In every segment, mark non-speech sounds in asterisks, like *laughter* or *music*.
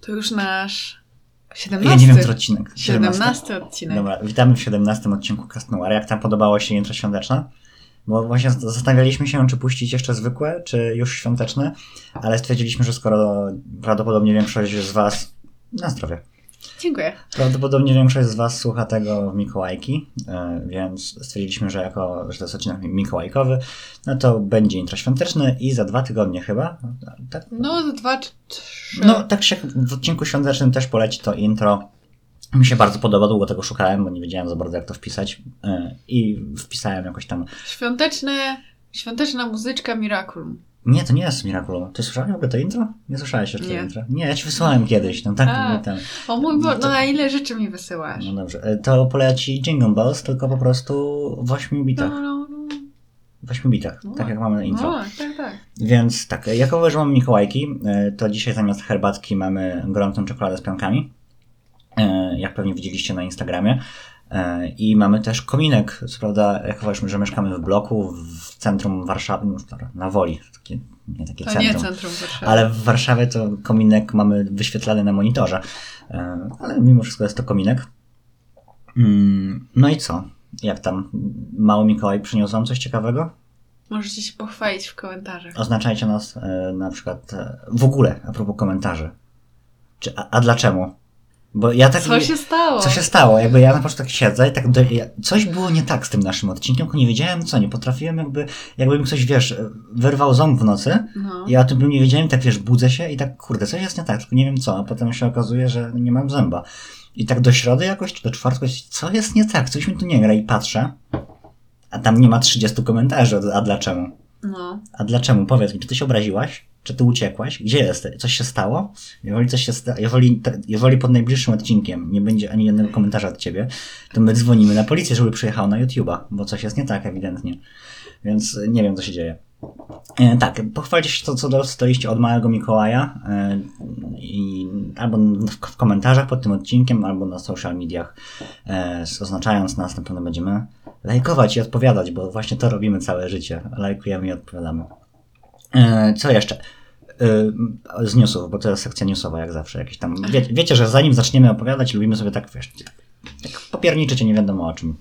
To już nasz 17. Ja nie wiem, który odcinek. 17 odcinek. Dobra, witamy w 17 odcinku Castnoir. Jak tam podobało się intro świąteczne? Bo właśnie zastanawialiśmy się, czy puścić jeszcze zwykłe, czy już świąteczne, ale stwierdziliśmy, że skoro prawdopodobnie większość z Was... Na zdrowie. Dziękuję. Prawdopodobnie większość z Was słucha tego w Mikołajki, e, więc stwierdziliśmy, że jako, że to jest odcinek mikołajkowy, no to będzie intro świąteczne i za dwa tygodnie chyba. Tak? No, za dwa, trzy. No, tak się w odcinku świątecznym też poleci to intro. Mi się bardzo podoba, długo tego szukałem, bo nie wiedziałem za bardzo jak to wpisać e, i wpisałem jakoś tam. Świąteczne, świąteczna muzyczka Miraculum. Nie, to nie jest Miraculum. Ty słyszałeś w ogóle to intro? Nie słyszałeś jeszcze Nie. to intro? Nie, ja ci wysłałem kiedyś, no tak, A. ten. O mój Boże, No to- no na ile rzeczy mi wysyłasz? No dobrze. E, To poleci Jingle Bells, tylko po prostu w 8 bitach. No, no, no. W 8 bitach, No. tak jak mamy intro. No, tak, tak. Więc tak, jako że mamy Mikołajki, e, to dzisiaj zamiast herbatki mamy gorącą czekoladę z piankami, e, jak pewnie widzieliście na Instagramie. E, I mamy też kominek, co prawda, jako że mieszkamy w bloku w centrum Warszawy, no, na Woli, takie, nie takie To centrum. nie centrum Warszawy. Ale w Warszawie to kominek mamy wyświetlany na monitorze. E, Ale mimo wszystko jest to kominek. Mm, No i co? Jak tam? Mały Mikołaj przyniósł wam coś ciekawego? Możecie się pochwalić w komentarzach. Oznaczajcie nas e, na przykład w ogóle a propos komentarzy. Czy, a, a dlaczego? Bo ja tak. Co się stało? Co się stało? Jakby ja na początku tak siedzę i tak do, ja, coś było nie tak z tym naszym odcinkiem, tylko nie wiedziałem co, nie potrafiłem jakby, jakby mi ktoś, wiesz, wyrwał ząb w nocy, No. ja o tym bym nie wiedziałem, tak wiesz, budzę się i tak, kurde, coś jest nie tak, tylko nie wiem co, a potem się okazuje, że nie mam zęba. I tak do środy jakoś, czy do czwartku, co jest nie tak, coś mi tu nie gra i patrzę, a tam nie ma 30 komentarzy, a dlaczego? no. A dlaczego? Powiedz mi, czy ty się obraziłaś? Czy ty uciekłaś? Gdzie jesteś? Coś się stało? Jeżeli coś się sta- jeżeli, jeżeli pod najbliższym odcinkiem nie będzie ani jednego komentarza od ciebie, to my dzwonimy na policję, żeby przyjechał na YouTube'a, bo coś jest nie tak ewidentnie. Więc nie wiem, co się dzieje. E, tak, pochwalcie się to, co dostaliście od Małego Mikołaja e, i albo w, w komentarzach pod tym odcinkiem, albo na social mediach, e, oznaczając nas, na pewno będziemy lajkować i odpowiadać, bo właśnie to robimy całe życie. Lajkujemy i odpowiadamy. E, co jeszcze? E, z newsów, bo to jest sekcja newsowa jak zawsze. Jakieś tam, wie, wiecie, że zanim zaczniemy opowiadać, lubimy sobie tak, wiesz, tak popierniczyć, nie wiadomo o czym.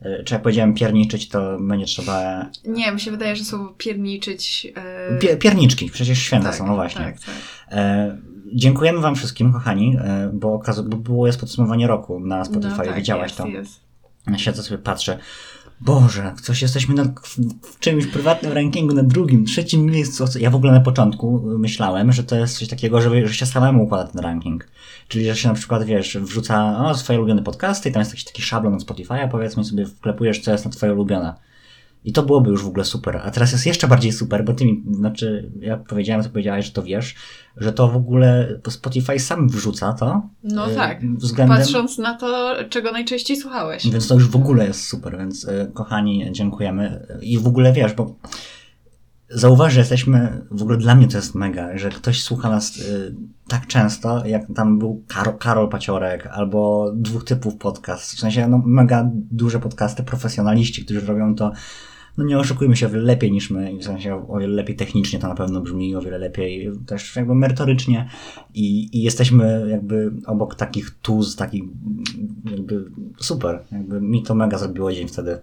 E, Czy jak powiedziałem pierniczyć, to będzie trzeba... Nie, mi się wydaje, że słowo pierniczyć... Yy... Pie, pierniczki, przecież święta tak, są, no właśnie. Tak, tak. E, dziękujemy wam wszystkim, kochani, bo, bo było jest podsumowanie roku na Spotify, no, tak, widziałaś jest, to. Jest. Siedzę sobie, patrzę. Boże, coś jesteśmy na, w, czymś prywatnym rankingu na drugim, trzecim miejscu. Ja w ogóle na początku myślałem, że to jest coś takiego, że, że się samemu układa ten ranking. Czyli, że się na przykład, wiesz, wrzuca o, swoje ulubione podcasty i tam jest jakiś taki szablon od Spotify'a, powiedzmy sobie wklepujesz, co jest na twoje ulubione. I to byłoby już w ogóle super. A teraz jest jeszcze bardziej super, bo ty mi, znaczy, ja powiedziałem, to powiedziałeś, że to wiesz, że to w ogóle Spotify sam wrzuca to. No e, tak. Względem... Patrząc na to, czego najczęściej słuchałeś. Więc to już w ogóle jest super, więc y, kochani, dziękujemy. I w ogóle wiesz, bo zauważ, że jesteśmy, w ogóle dla mnie to jest mega, że ktoś słucha nas y, tak często, jak tam był Karol, Karol Paciorek, albo dwóch typów podcast. W sensie, no mega duże podcasty, profesjonaliści, którzy robią to no nie oszukujmy się, o wiele lepiej niż my, w sensie o wiele lepiej technicznie to na pewno brzmi, o wiele lepiej też jakby merytorycznie i, i jesteśmy jakby obok takich tuz, takich jakby super, jakby mi to mega zrobiło dzień wtedy.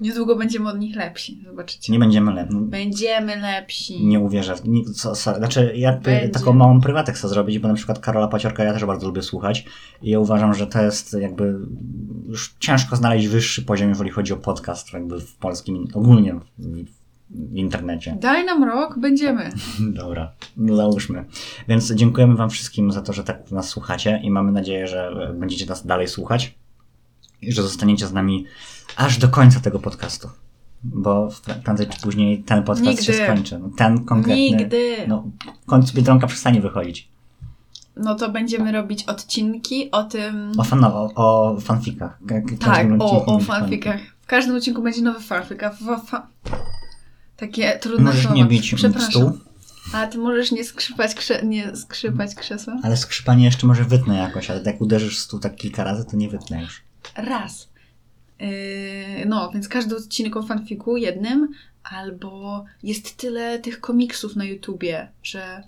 Niedługo będziemy od nich lepsi, zobaczycie. Nie będziemy lepsi. Będziemy lepsi. Nie uwierzę. w- Nie, co, co, znaczy, ja Będzie. taką małą prywatek chcę zrobić, bo na przykład Karola Paciorka ja też bardzo lubię słuchać i ja uważam, że to jest jakby już ciężko znaleźć wyższy poziom, jeżeli chodzi o podcast jakby w polskim, ogólnie w, w internecie. Daj nam rok, będziemy. *laughs* Dobra, no załóżmy. Więc dziękujemy Wam wszystkim za to, że tak nas słuchacie i mamy nadzieję, że będziecie nas dalej słuchać i że zostaniecie z nami aż do końca tego podcastu. Bo prędzej czy później ten podcast Nigdy. się skończy. No, ten konkretny. Nigdy. No, w końcu Biedronka przestanie wychodzić. No to będziemy robić odcinki o tym. O, fan, o, o fanfikach. Ka- ka- tak, o, o fanfikach. W każdym odcinku będzie nowy fanfik, a fa... Takie trudne Możesz słowa. nie bić Przepraszam. stół, A ty możesz nie skrzypać, krze... nie skrzypać krzesła? ale skrzypanie jeszcze może wytnę jakoś, ale jak uderzysz w stół tak kilka razy, to nie wytnę już. Raz. Yy, no, więc każdy odcinek o fanfiku jednym, albo jest tyle tych komiksów na YouTubie, że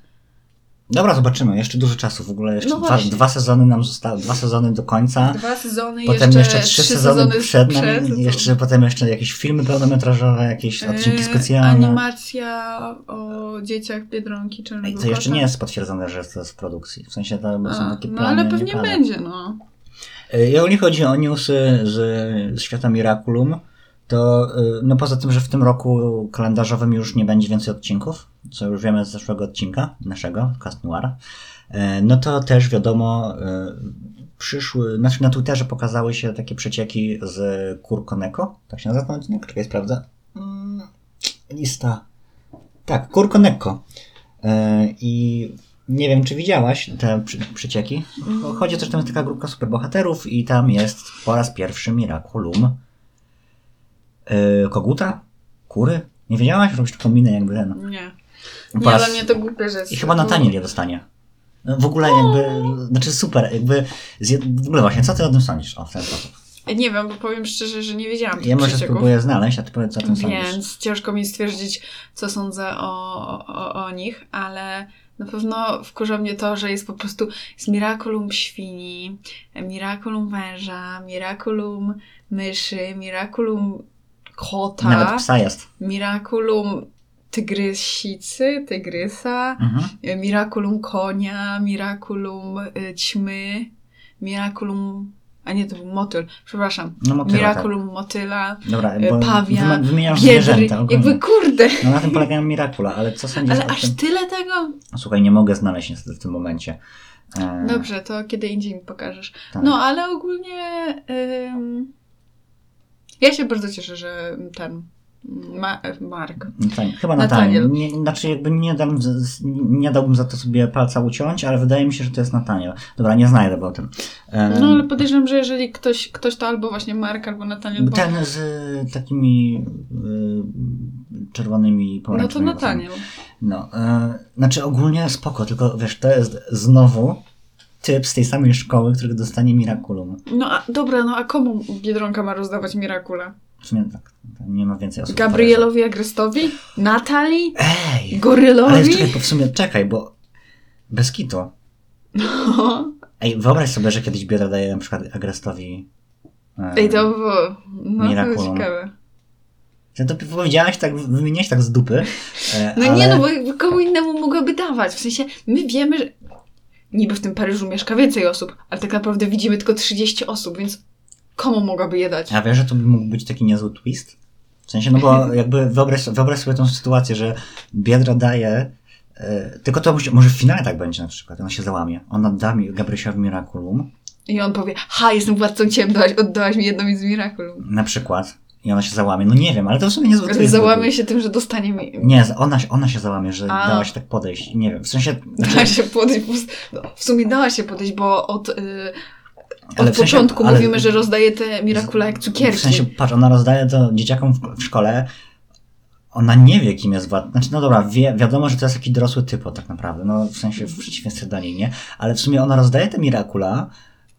Dobra, zobaczymy. Jeszcze dużo czasu. W ogóle jeszcze No dwa, dwa sezony nam zostały, dwa sezony do końca. Dwa sezony, Potem jeszcze, jeszcze trzy sezony przed nami, przed, jeszcze potem jeszcze jakieś filmy pełnometrażowe, jakieś odcinki Yy, specjalne. Animacja o dzieciach Biedronki Czarnego To jeszcze Kota. nie jest potwierdzone, że to jest w produkcji. W sensie to są A, takie no plany. ale pewnie będzie, no. E, Jeżeli chodzi o newsy z, z świata Miraculum, to y, no poza tym, że w tym roku kalendarzowym już nie będzie więcej odcinków, co już wiemy z zeszłego odcinka naszego, Cast Noir, e, no to też wiadomo, przyszły, znaczy na Twitterze pokazały się takie przecieki z Kurkoneko, tak się nazywa ten odcinek? Czekaj, sprawdzę. Mm, Lista. Tak, Kurkoneko. E, I nie wiem, czy widziałaś te przy, przecieki. Chodzi o to, że tam jest taka grupka superbohaterów i tam jest po raz pierwszy Miraculum. Yy, koguta? Kury? Nie wiedziałaś? Robisz taką minę jakby ten. Nie. Nie, raz- ale mnie to głupie, że jest... I chyba Nataniel je dostanie. No, W ogóle jakby, znaczy super, jakby, w ogóle właśnie, co ty o tym sądzisz? O, w ten sposób. Nie wiem, bo powiem szczerze, że nie wiedziałam tych Ja może spróbuję znaleźć, a ty powiedz, co o tym sądzisz. Więc ciężko mi stwierdzić, co sądzę o, o, o nich, ale na pewno wkurza mnie to, że jest po prostu jest Miraculum świni, Miraculum węża, Miraculum myszy, Miraculum kota, Nawet psa jest. Miraculum tygrysicy, tygrysa, Mhm. Miraculum konia, Miraculum y, ćmy, Miraculum... A nie, to był motyl, przepraszam. No motyla, Miraculum motyla, tak. Dobra, y, bo pawia, wymieniasz biedry, zwierzęta. ogólnie. jakby kurde. No na tym polegają Miracula, ale co sądzisz Ale aż tym? tyle tego? Słuchaj, nie mogę znaleźć niestety w tym momencie. E, Dobrze, to kiedy indziej mi pokażesz. tak. No, ale ogólnie ym, ja się bardzo cieszę, że ten Ma, Mark. Tak, chyba Nataniel. Nataniel. Nie, znaczy jakby nie, dam, nie dałbym za to sobie palca uciąć, ale wydaje mi się, że to jest Nataniel. Dobra, nie znajdę o tym. E, No ale podejrzewam, że jeżeli ktoś, ktoś to albo właśnie Mark, albo Nataniel, bo... Ten z y, takimi y, czerwonymi No to. Nataniel. No, e, znaczy ogólnie spoko, tylko wiesz, to jest znowu typ z tej samej szkoły, który dostanie Miraculum. No a dobra, no a komu Biedronka ma rozdawać Mirakule? W sumie tak, tam nie ma więcej osób. Gabrielowi Agrestowi? Natalii? Ej! Gorylowi? Ale czekaj, bo w sumie czekaj, bo bez kitu. No. Ej, wyobraź sobie, że kiedyś Biedra daje na przykład Agrestowi e, Ej, to było... No to Miraculum. było ciekawe. Ty to powiedziałaś tak, wymieniałeś tak z dupy. e, No ale... nie, no bo komu innemu mogłaby dawać. W sensie, my wiemy, że niby w tym Paryżu mieszka więcej osób, ale tak naprawdę widzimy tylko 30 osób, więc komu mogłaby je dać? A wiesz, że to by mógł być taki niezły twist? W sensie, no bo *laughs* jakby wyobraź, wyobraź sobie tą sytuację, że Biedra daje, e, tylko to musi, może w finale tak będzie na przykład, ona się załamie. Ona da mi Gabrysiowi Miraculum, I on powie, ha, jestem władcą ciem, dałaś, oddałaś mi jedną z Miraculum. na przykład, i ona się załamie. No nie wiem, ale to w sumie niezły twist. załamie się tym, że dostanie mi... Nie, ona, się- ona się załamie, że A. dała się tak podejść. Nie wiem, w sensie... Dała się podejść, po prostu- no, w sumie dała się podejść, bo od, y, Ale od sensie- początku ale- mówimy, że rozdaje te Miracula jak cukierki. w sensie, patrz, ona rozdaje to dzieciakom w, w szkole, ona nie wie, kim jest władca. Znaczy, no dobra, wie, wiadomo, że to jest taki dorosły typo tak naprawdę, no w sensie w przeciwieństwie do niej, nie? Ale w sumie ona rozdaje te Miracula,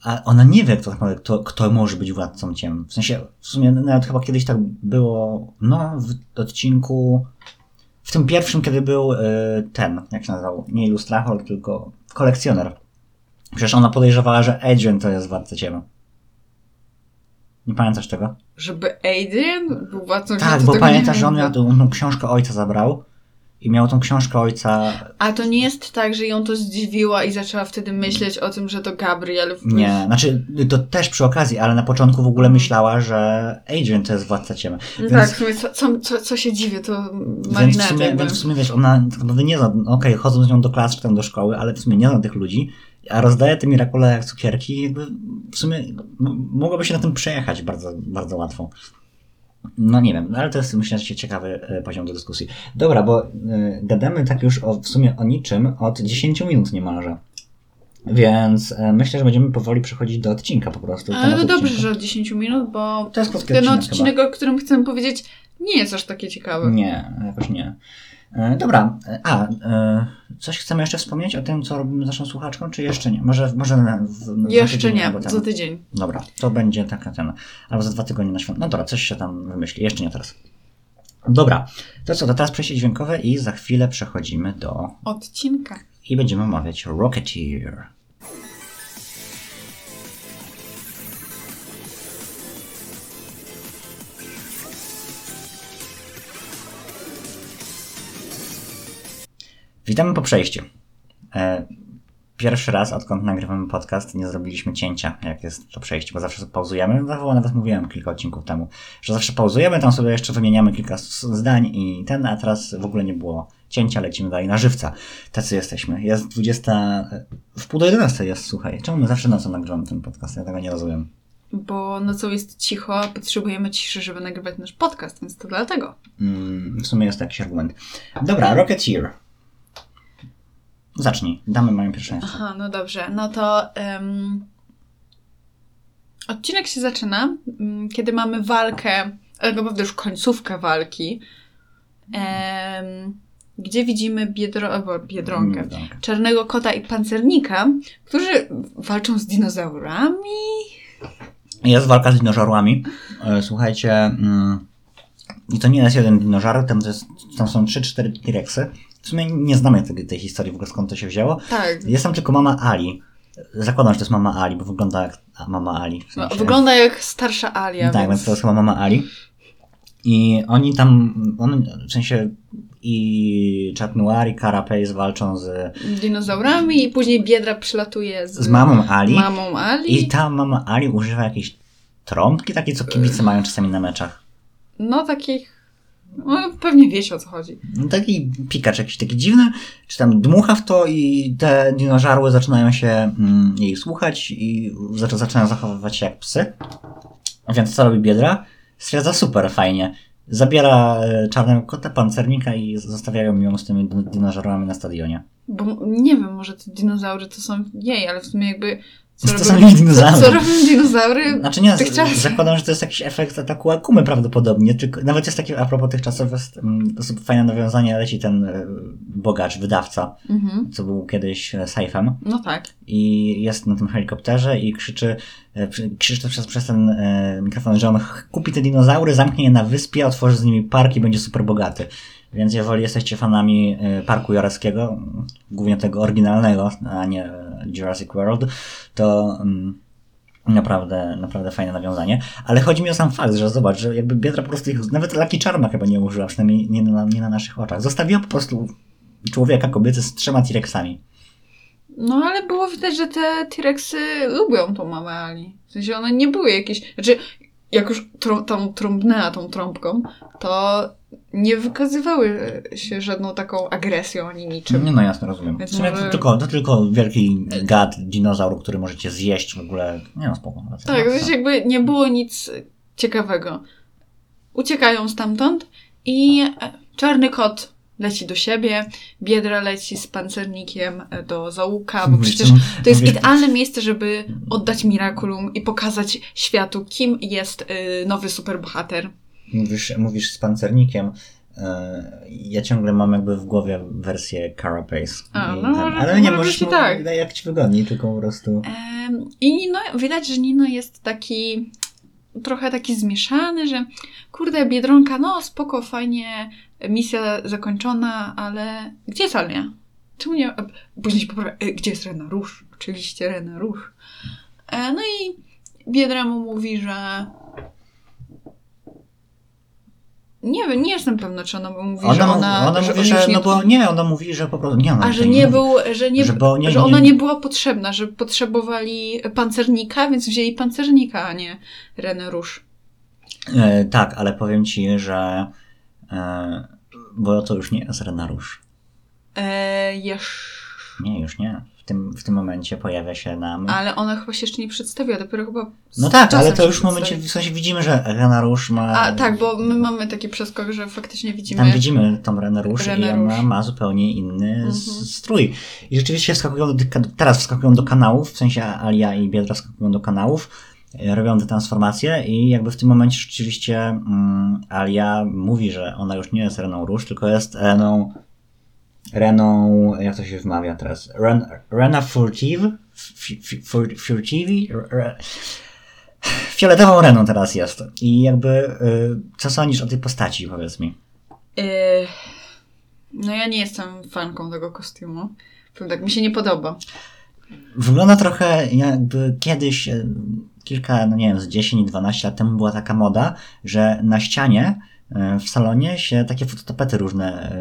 a ona nie wie, kto, tak kto, kto może być władcą ciem. W sensie, w sumie nawet chyba kiedyś tak było, no, w odcinku, w tym pierwszym, kiedy był y, ten, jak się nazywał, nie Illustrator, tylko kolekcjoner. Przecież ona podejrzewała, że Adrian to jest władca ciemno. Nie pamiętasz tego? Żeby Adrian był władcą Tak, bo pamiętasz, że on miał tą, tą książkę ojca zabrał i miał tą książkę ojca. A to nie jest tak, że ją to zdziwiła i zaczęła wtedy myśleć o tym, że to Gabriel. w- Nie, znaczy to też przy okazji, ale na początku w ogóle myślała, że Adrian to jest władca ciemy. No Więc, tak, w sumie co, co, co, się dziwię, to więc, w sumie, więc w sumie wiesz, ona tak naprawdę nie zna, no okej, chodzą z nią do klas czy tam do szkoły, ale w sumie nie zna tych ludzi, a rozdaje te Miracule jak cukierki, jakby w sumie no, mogłoby się na tym przejechać bardzo, bardzo łatwo. No nie wiem, ale to jest myślę, że ciekawy e, poziom do dyskusji. Dobra, bo y, gadamy tak już o, w sumie o niczym od 10 minut niemalże. Więc e, myślę, że będziemy powoli przechodzić do odcinka po prostu. Ale to dobrze, że od 10 minut, bo To jest ten odcinek odcinek, o którym chcę powiedzieć, nie jest aż takie ciekawe. Nie, jakoś nie. E, Dobra, e, a e, coś chcemy jeszcze wspomnieć o tym, co robimy z naszą słuchaczką, czy jeszcze nie? Może, może w, Jeszcze tydzień nie, albo ten. za tydzień. Dobra, to będzie taka ten, albo za dwa tygodnie na świąt. No dobra, coś się tam wymyśli, jeszcze nie teraz. Dobra, to co, to teraz przejście dźwiękowe i za chwilę przechodzimy do... Odcinka. i będziemy omawiać Rocketeer. Witamy po przejściu. E, Pierwszy raz, odkąd nagrywamy podcast, nie zrobiliśmy cięcia, jak jest to przejście, bo zawsze pauzujemy. Zawoła nawet mówiłem kilka odcinków temu, że zawsze pauzujemy, tam sobie jeszcze wymieniamy kilka zdań i ten, a teraz w ogóle nie było cięcia, lecimy dalej na żywca. Tacy jesteśmy. Jest 20, w pół do 11 jest, słuchaj. Czemu my zawsze nocą nagrywamy ten podcast? Ja tego nie rozumiem. Bo nocą jest cicho, a potrzebujemy ciszy, żeby nagrywać nasz podcast, więc to dlatego. Mm, w sumie jest to jakiś argument. Dobra, Rocketeer. Zacznij. Damy mają pierwszeństwo. Aha, no dobrze. No to em, odcinek się zaczyna, mm, kiedy mamy walkę, ale naprawdę już końcówkę walki, em, gdzie widzimy biedro, biedronkę, czarnego kota i pancernika, którzy walczą z dinozaurami. Jest walka z dinożarłami. E, Słuchajcie, mm, i to nie jest jeden dinożar, tam, jest, tam są 3-4 T-Rexy. W sumie nie znamy tej, tej historii, w ogóle skąd to się wzięło. Tak. Jest tam tylko mama Ali. Zakładam, że to jest mama Ali, bo wygląda jak mama Ali. W sensie. wygląda jak starsza Alia, Tak, więc więc... to jest chyba mama Ali. I oni tam, on, w sensie i Chat Noir i Carapace walczą z, dinozaurami i później Biedra przylatuje z, z mamą Ali. mamą Ali. I ta mama Ali używa jakiejś trąbki, takie co kibice mają czasami na meczach. No takich... No, pewnie wiecie o co chodzi. No, taki pikacz jakiś taki dziwny, czy tam dmucha w to i te dinożarły zaczynają się mm, jej słuchać i zac- zaczynają zachowywać się jak psy. Więc co robi Biedra? Stwierdza super, fajnie. Zabiera e, czarnego kota, pancernika i zostawiają ją z tymi din- dinożarłami na stadionie. Bo nie wiem, może te dinozaury to są jej, ale w sumie jakby... Co To robią, dinozaury. Co, robią dinozaury? Znaczy nie, zakładam, że to jest jakiś efekt ataku Akumy prawdopodobnie, tylko nawet jest taki, a propos tych czasów, jest mm, dosyć fajne nawiązanie, leci ten e, bogacz, wydawca, Mhm. co był kiedyś e, Sejfem. No tak. i jest na tym helikopterze i krzyczy, e, krzyczy przez, przez ten mikrofon, że on kupi te dinozaury, zamknie je na wyspie, otworzy z nimi park i będzie super bogaty. Więc jeżeli jesteście fanami e, Parku Jurackiego, głównie tego oryginalnego, a nie e, Jurassic World, to mm, naprawdę, naprawdę fajne nawiązanie. Ale chodzi mi o sam fakt, że zobacz, że jakby Biedra po prostu ich, nawet Lucky Charma chyba nie użyła, przynajmniej nie na, nie na naszych oczach. Zostawiła po prostu człowieka, kobiety z trzema T-Rexami. No ale było widać, że te T-Rexy lubią tą mamę Ali. W sensie one nie były jakieś... Znaczy, jak już trą, tą trąbnęła tą trąbką, to nie wykazywały się żadną taką agresją ani niczym. Nie, no jasne, rozumiem. Więc W sumie może- to, tylko, to tylko wielki gad, dinozaur, który możecie zjeść w ogóle. Nie no, spoko. racja, Tak, w racja. jakby nie było nic ciekawego. Uciekają stamtąd i czarny kot leci do siebie, Biedra leci z pancernikiem do załuka, bo *laughs* przecież co- to jest idealne miejsce, żeby oddać Miraculum i pokazać światu, kim jest y, nowy superbohater. Mówisz, mówisz z pancernikiem. e, Ja ciągle mam jakby w głowie wersję Carapace. A, no może- ale nie może możesz mu- tak. jak ci wygodniej, tylko po prostu. I Nino, widać, że Nino jest taki trochę taki zmieszany, że kurde, Biedronka, no spoko, fajnie, misja zakończona, ale gdzie jest Alia? Czemu nie... a Później się poprawia, e, gdzie jest Rena Róż? Oczywiście Rena Róż. E, no i Biedra mu mówi, że nie wiem, nie jestem pewna, czy ona mówi, że Ona, ona... ona że mówi, że. nie- No bo nie, ona mówi, że po prostu. Nie, ona a to że nie mówi. był, że nie, Że bo nie- że nie- ona nie była potrzebna, że potrzebowali pancernika, więc wzięli pancernika, a nie Renę Róż. E, tak, ale powiem ci, że. E, bo to już nie jest Renarusz. Eee, jesz... Nie, już nie. W tym, w tym momencie pojawia się nam. Ale ona chyba się jeszcze nie przedstawiła, dopiero chyba. No tak, ale to już w momencie, w sensie widzimy, że Renarusz ma... A tak, bo my mamy taki przeskok, że faktycznie widzimy. Tam widzimy tą Renarusz i Renę ona Róż. ma zupełnie inny Mhm. strój. I rzeczywiście wskakują do, teraz wskakują do kanałów, w sensie Alia i Biedra wskakują do kanałów, e, robią te transformacje i jakby w tym momencie rzeczywiście mm, Alia mówi, że ona już nie jest Reną Róż, tylko jest Reną Reną, jak to się wymawia teraz? Ren, Rena Furtive? Furtivi? Fioletową Reną teraz jest. I jakby, y, co sądzisz o tej postaci, powiedz mi? Eee, no ja nie jestem fanką tego kostiumu. Tak, mi się nie podoba. Wygląda trochę jakby kiedyś, e, kilka, no nie wiem, z 10-12 lat temu była taka moda, że na ścianie w salonie się takie fototapety różne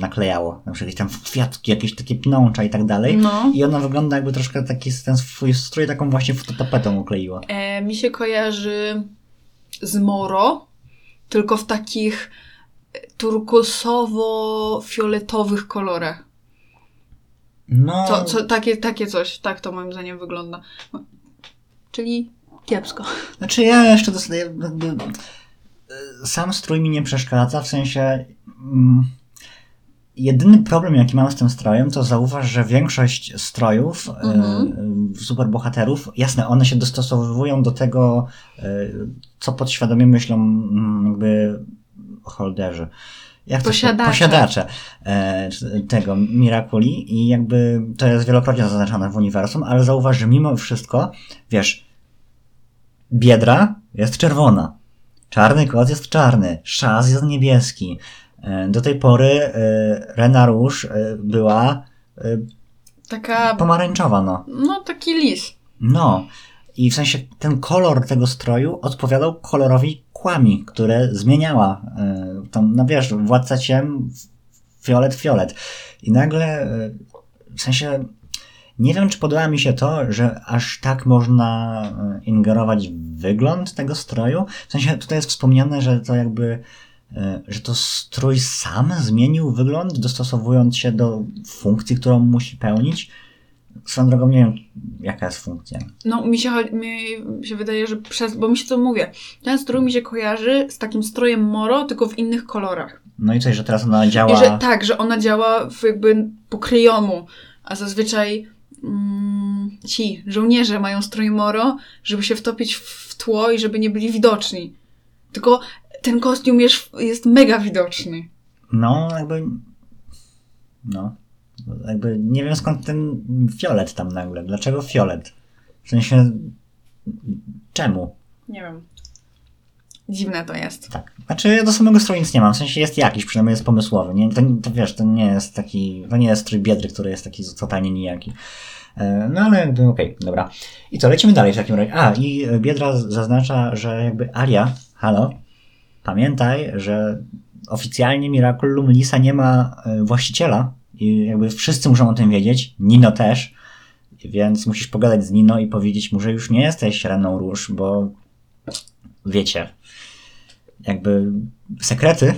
naklejało. Na przykład jakieś tam kwiatki, jakieś takie pnącza i tak dalej. No. I ona wygląda jakby troszkę taki, ten swój strój taką właśnie fototapetą ukleiła. E, mi się kojarzy z Moro, tylko w takich turkusowo-fioletowych kolorach. No, Co, co, takie, takie coś, tak to moim zdaniem wygląda. Czyli kiepsko. Znaczy ja jeszcze dostaję, e, sam strój mi nie przeszkadza, w sensie mm, jedyny problem jaki mam z tym strojem, to zauważ, że większość strojów Mhm. e, superbohaterów, jasne, one się dostosowują do tego, e, co podświadomie myślą mm, jakby holderzy. Jak Posiadacze. posiadacze e, tego Miraculi i jakby to jest wielokrotnie zaznaczone w uniwersum, ale zauważ, że mimo wszystko, wiesz, Biedra jest czerwona. Czarny kot jest czarny. Szaz jest niebieski. E, Do tej pory e, Rena Rouge e, była Taka, pomarańczowa, no. no taki lis. No. I w sensie ten kolor tego stroju odpowiadał kolorowi kłami, które zmieniała. Tam, no wiesz, władca ciem, fiolet, fiolet. I nagle, w sensie, nie wiem, czy podoba mi się to, że aż tak można ingerować w wygląd tego stroju. W sensie, tutaj jest wspomniane, że to jakby, że to strój sam zmienił wygląd, dostosowując się do funkcji, którą musi pełnić. Swoją drogą nie wiem, jaka jest funkcja. No, mi się, mi się wydaje, że przez, bo mi się to mówię, ten strój mi się kojarzy z takim strojem Moro, tylko w innych kolorach. No i coś, że teraz ona działa. I że tak, że ona działa w jakby po kryjomu, a zazwyczaj mm, ci żołnierze mają strój Moro, żeby się wtopić w tło i żeby nie byli widoczni. Tylko ten kostium jest, jest mega widoczny. No, jakby. No. Jakby nie wiem skąd ten fiolet tam nagle. Dlaczego fiolet? W sensie. Czemu? Nie wiem. Dziwne to jest. Tak. Znaczy ja do samego stroju nic nie mam. W sensie jest jakiś, przynajmniej jest pomysłowy. Nie? To, to wiesz, to nie jest taki. To nie jest strój biedry, który jest taki totalnie nijaki. E, No ale jakby okej, dobra. I to lecimy dalej w takim razie. A, i Biedra zaznacza, że jakby Aria, halo, pamiętaj, że oficjalnie Miraculum Lisa nie ma e, właściciela i jakby wszyscy muszą o tym wiedzieć, Nino też, więc musisz pogadać z Nino i powiedzieć mu, że już nie jesteś Reną Róż, bo wiecie, jakby sekrety,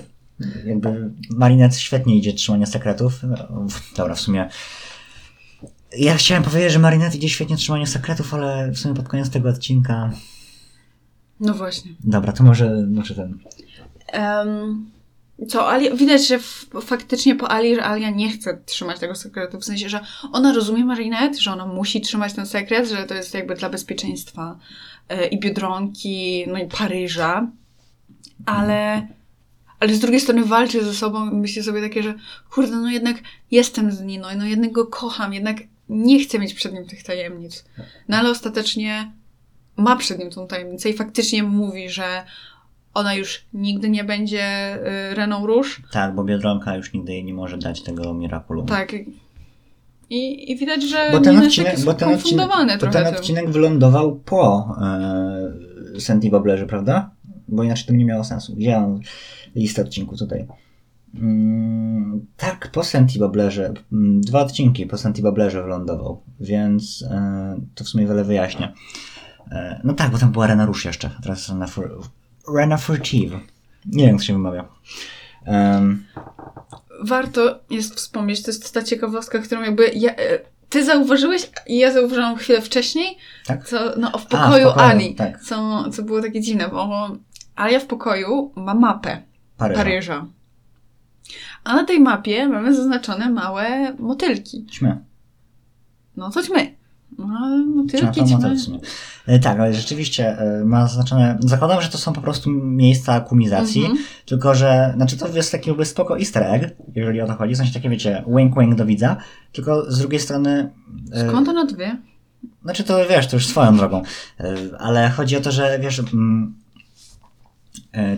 jakby Marinet świetnie idzie trzymanie sekretów. Dobra, w sumie ja chciałem powiedzieć, że Marinet idzie świetnie w trzymaniu sekretów, ale w sumie pod koniec tego odcinka No właśnie. Dobra, to może, może ten. Em, co, Ali, widać, że f- faktycznie po Ali, że Alia nie chce trzymać tego sekretu. W sensie, że ona rozumie Marinette, że ona musi trzymać ten sekret, że to jest jakby dla bezpieczeństwa e, i Biedronki, no i Paryża. Ale, ale z drugiej strony walczy ze sobą i myśli sobie takie, że kurde, no jednak jestem z Nino, no jednak go kocham, jednak nie chcę mieć przed nim tych tajemnic. No ale ostatecznie ma przed nim tą tajemnicę i faktycznie mówi, że ona już nigdy nie będzie y, Reną Róż. Tak, bo Biedronka już nigdy jej nie może dać tego Miraculum. Tak. I, I widać, że Bo ten, odcinek, bo, ten odcinek, bo ten tym. odcinek wylądował po e, Sandy Bablerze, prawda? Bo inaczej to nie miało sensu. Gdzie mam listę odcinku tutaj? Mm, tak, po Sandy Bablerze. Mm, Dwa odcinki po Sandy Bablerze wylądował, więc e, to w sumie wiele wyjaśnia. E, no tak, bo tam była Rena Rush jeszcze. Teraz Rena, Fur, Rena Furtive. Nie wiem, jak to się wymawia. Em, Warto jest wspomnieć, to jest ta ciekawostka, którą jakby ja, e, ty zauważyłeś i ja zauważyłam chwilę wcześniej, tak? co no, w A, w pokoju pokoju, Ali, tak. co, co było takie dziwne, bo Alia w pokoju ma mapę Paryża. Paryża. A na tej mapie mamy zaznaczone małe motylki. Ćmy. No to my. No, motylki, Przepraszam, ćmy. motyl w sumie. E, Tak, ale rzeczywiście e, ma zaznaczone. Zakładam, że to są po prostu miejsca akumizacji, Mhm. tylko że. Znaczy to jest taki jakby spoko easter egg, jeżeli o to chodzi. W sensie takie wiecie, wink wink do widza, tylko z drugiej strony. e, Skąd ona to wie? Znaczy to wiesz, to już swoją drogą. Ale chodzi o to, że wiesz. mm,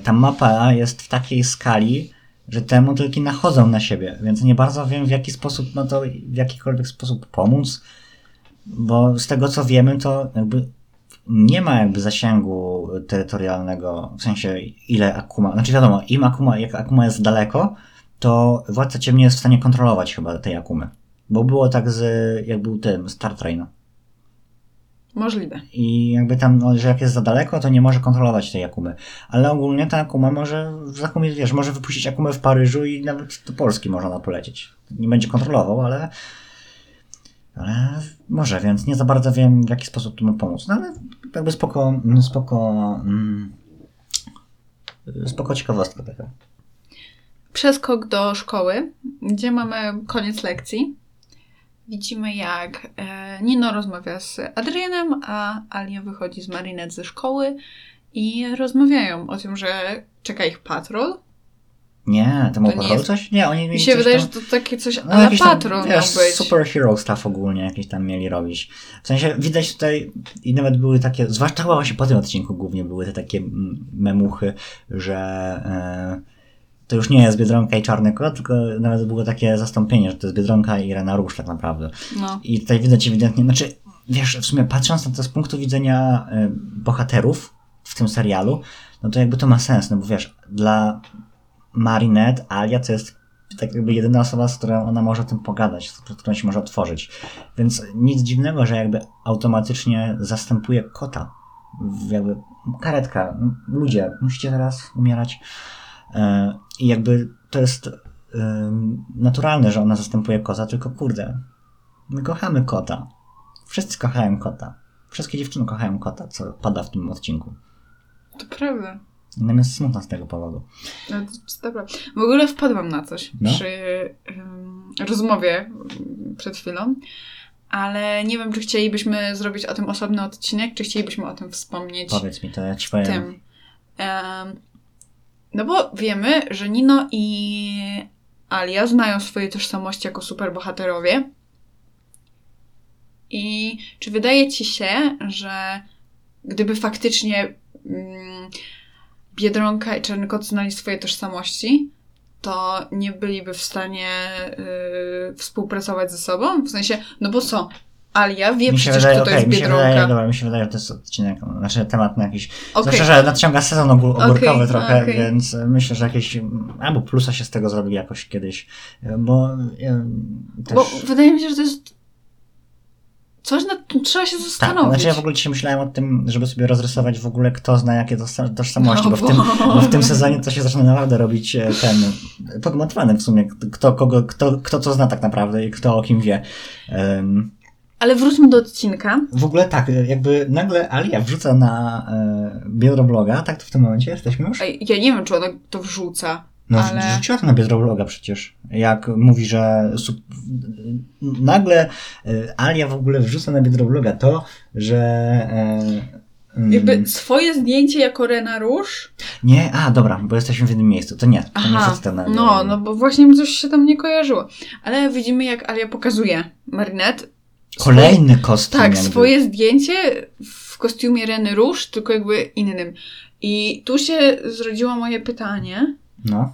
Ta mapa jest w takiej skali, że te motylki nachodzą na siebie, więc nie bardzo wiem w jaki sposób, no to w jakikolwiek sposób pomóc, bo z tego co wiemy, to jakby nie ma jakby zasięgu terytorialnego, w sensie ile Akuma, znaczy wiadomo, im Akuma, jak Akuma jest daleko, to Władca Ciemny jest w stanie kontrolować chyba tej Akumy. Bo było tak z, jak był tym, Star Train. Możliwe. I jakby tam, no, że jak jest za daleko, to nie może kontrolować tej Akumy. Ale ogólnie ta Akuma może, w Akumie, wiesz, może wypuścić Akumę w Paryżu i nawet do Polski może ona polecieć. Nie będzie kontrolował, ale ale może, więc nie za bardzo wiem, w jaki sposób tu mu pomóc. No ale jakby spoko, spoko, mm, spoko ciekawostka taka. Przeskok do szkoły, gdzie mamy koniec lekcji. Widzimy, jak e, Nino rozmawia z Adrianem, a Alia wychodzi z Marinette ze szkoły i rozmawiają o tym, że czeka ich patrol. Nie, to miał nie jest- coś? Nie, oni Mi mieli się coś wydaje, tam, że to takie coś no, a la jakiś tam, patrol miał wiesz, być. superhero stuff ogólnie jakieś tam mieli robić. W sensie widać tutaj i nawet były takie, zwłaszcza chyba właśnie po tym odcinku głównie były te takie memuchy, że e, to już nie jest Biedronka i Czarny Kot, tylko nawet było takie zastąpienie, że to jest Biedronka i Rena Róż tak naprawdę. No. I tutaj widać ewidentnie, znaczy, wiesz, w sumie patrząc na to z punktu widzenia y, bohaterów w tym serialu, no to jakby to ma sens, no bo wiesz, dla Marinette Alia to jest tak jakby jedyna osoba, z którą ona może o tym pogadać, z którą się może otworzyć. Więc nic dziwnego, że jakby automatycznie zastępuje kota. Jakby karetka, ludzie, musicie teraz umierać. E, I jakby to jest ym, naturalne, że ona zastępuje kota, tylko kurde, My kochamy kota. Wszyscy kochają kota. Wszystkie dziewczyny kochają kota, co pada w tym odcinku. To prawda. Nam jest smutno z tego powodu. No, dobra. W ogóle wpadłam na coś No. przy ym, rozmowie przed chwilą, ale nie wiem, czy chcielibyśmy zrobić o tym osobny odcinek, czy chcielibyśmy o tym wspomnieć Powiedz mi to, ja ci powiem. tym. Em, no bo wiemy, że Nino i Alia znają swoje tożsamości jako superbohaterowie. I czy wydaje ci się, że gdyby faktycznie mm, Biedronka i Czarny Kot znali swoje tożsamości, to nie byliby w stanie y, współpracować ze sobą? W sensie, no bo co? Alia wie Mi się przecież, wydaje, kto to jest mi się Biedronka. wydaje, dobra, mi się wydaje, że to jest odcinek, znaczy temat na jakiś, Okej. zwłaszcza, że nadciąga sezon ogór, ogórkowy Okej, trochę, okej. więc myślę, że jakieś, albo plusa się z tego zrobi jakoś kiedyś, bo też... Bo wydaje mi się, że to jest coś, nad czym trzeba się Tak, zastanowić. znaczy ja w ogóle dzisiaj myślałem o tym, żeby sobie rozrysować w ogóle kto zna jakie tożsa- tożsamości, No bo, w tym, bo- w tym sezonie to się zaczyna naprawdę robić e, ten pogmatwany w sumie, kto, kogo, kto, kto co zna tak naprawdę i kto o kim wie. Em, Ale wróćmy do odcinka. w ogóle tak, e, jakby nagle Alia wrzuca na e, biodrobloga, tak to w tym momencie jesteśmy już? Ja nie wiem, czy ona to wrzuca, No ale... wrzuciła to na biodrobloga przecież, jak mówi, że su- nagle e, Alia w ogóle wrzuca na biodrobloga to, że e, mm, Jakby swoje zdjęcie jako Rena Róż. Nie, a dobra, bo jesteśmy w jednym miejscu. To nie, to nie Aha, wrzucę na no, no bo właśnie coś się tam nie kojarzyło. Ale widzimy, jak Alia pokazuje Marinette. Kolejny kostium. Tak, jakby. swoje zdjęcie w kostiumie Reny Róż, tylko jakby innym. I tu się zrodziło moje pytanie, No.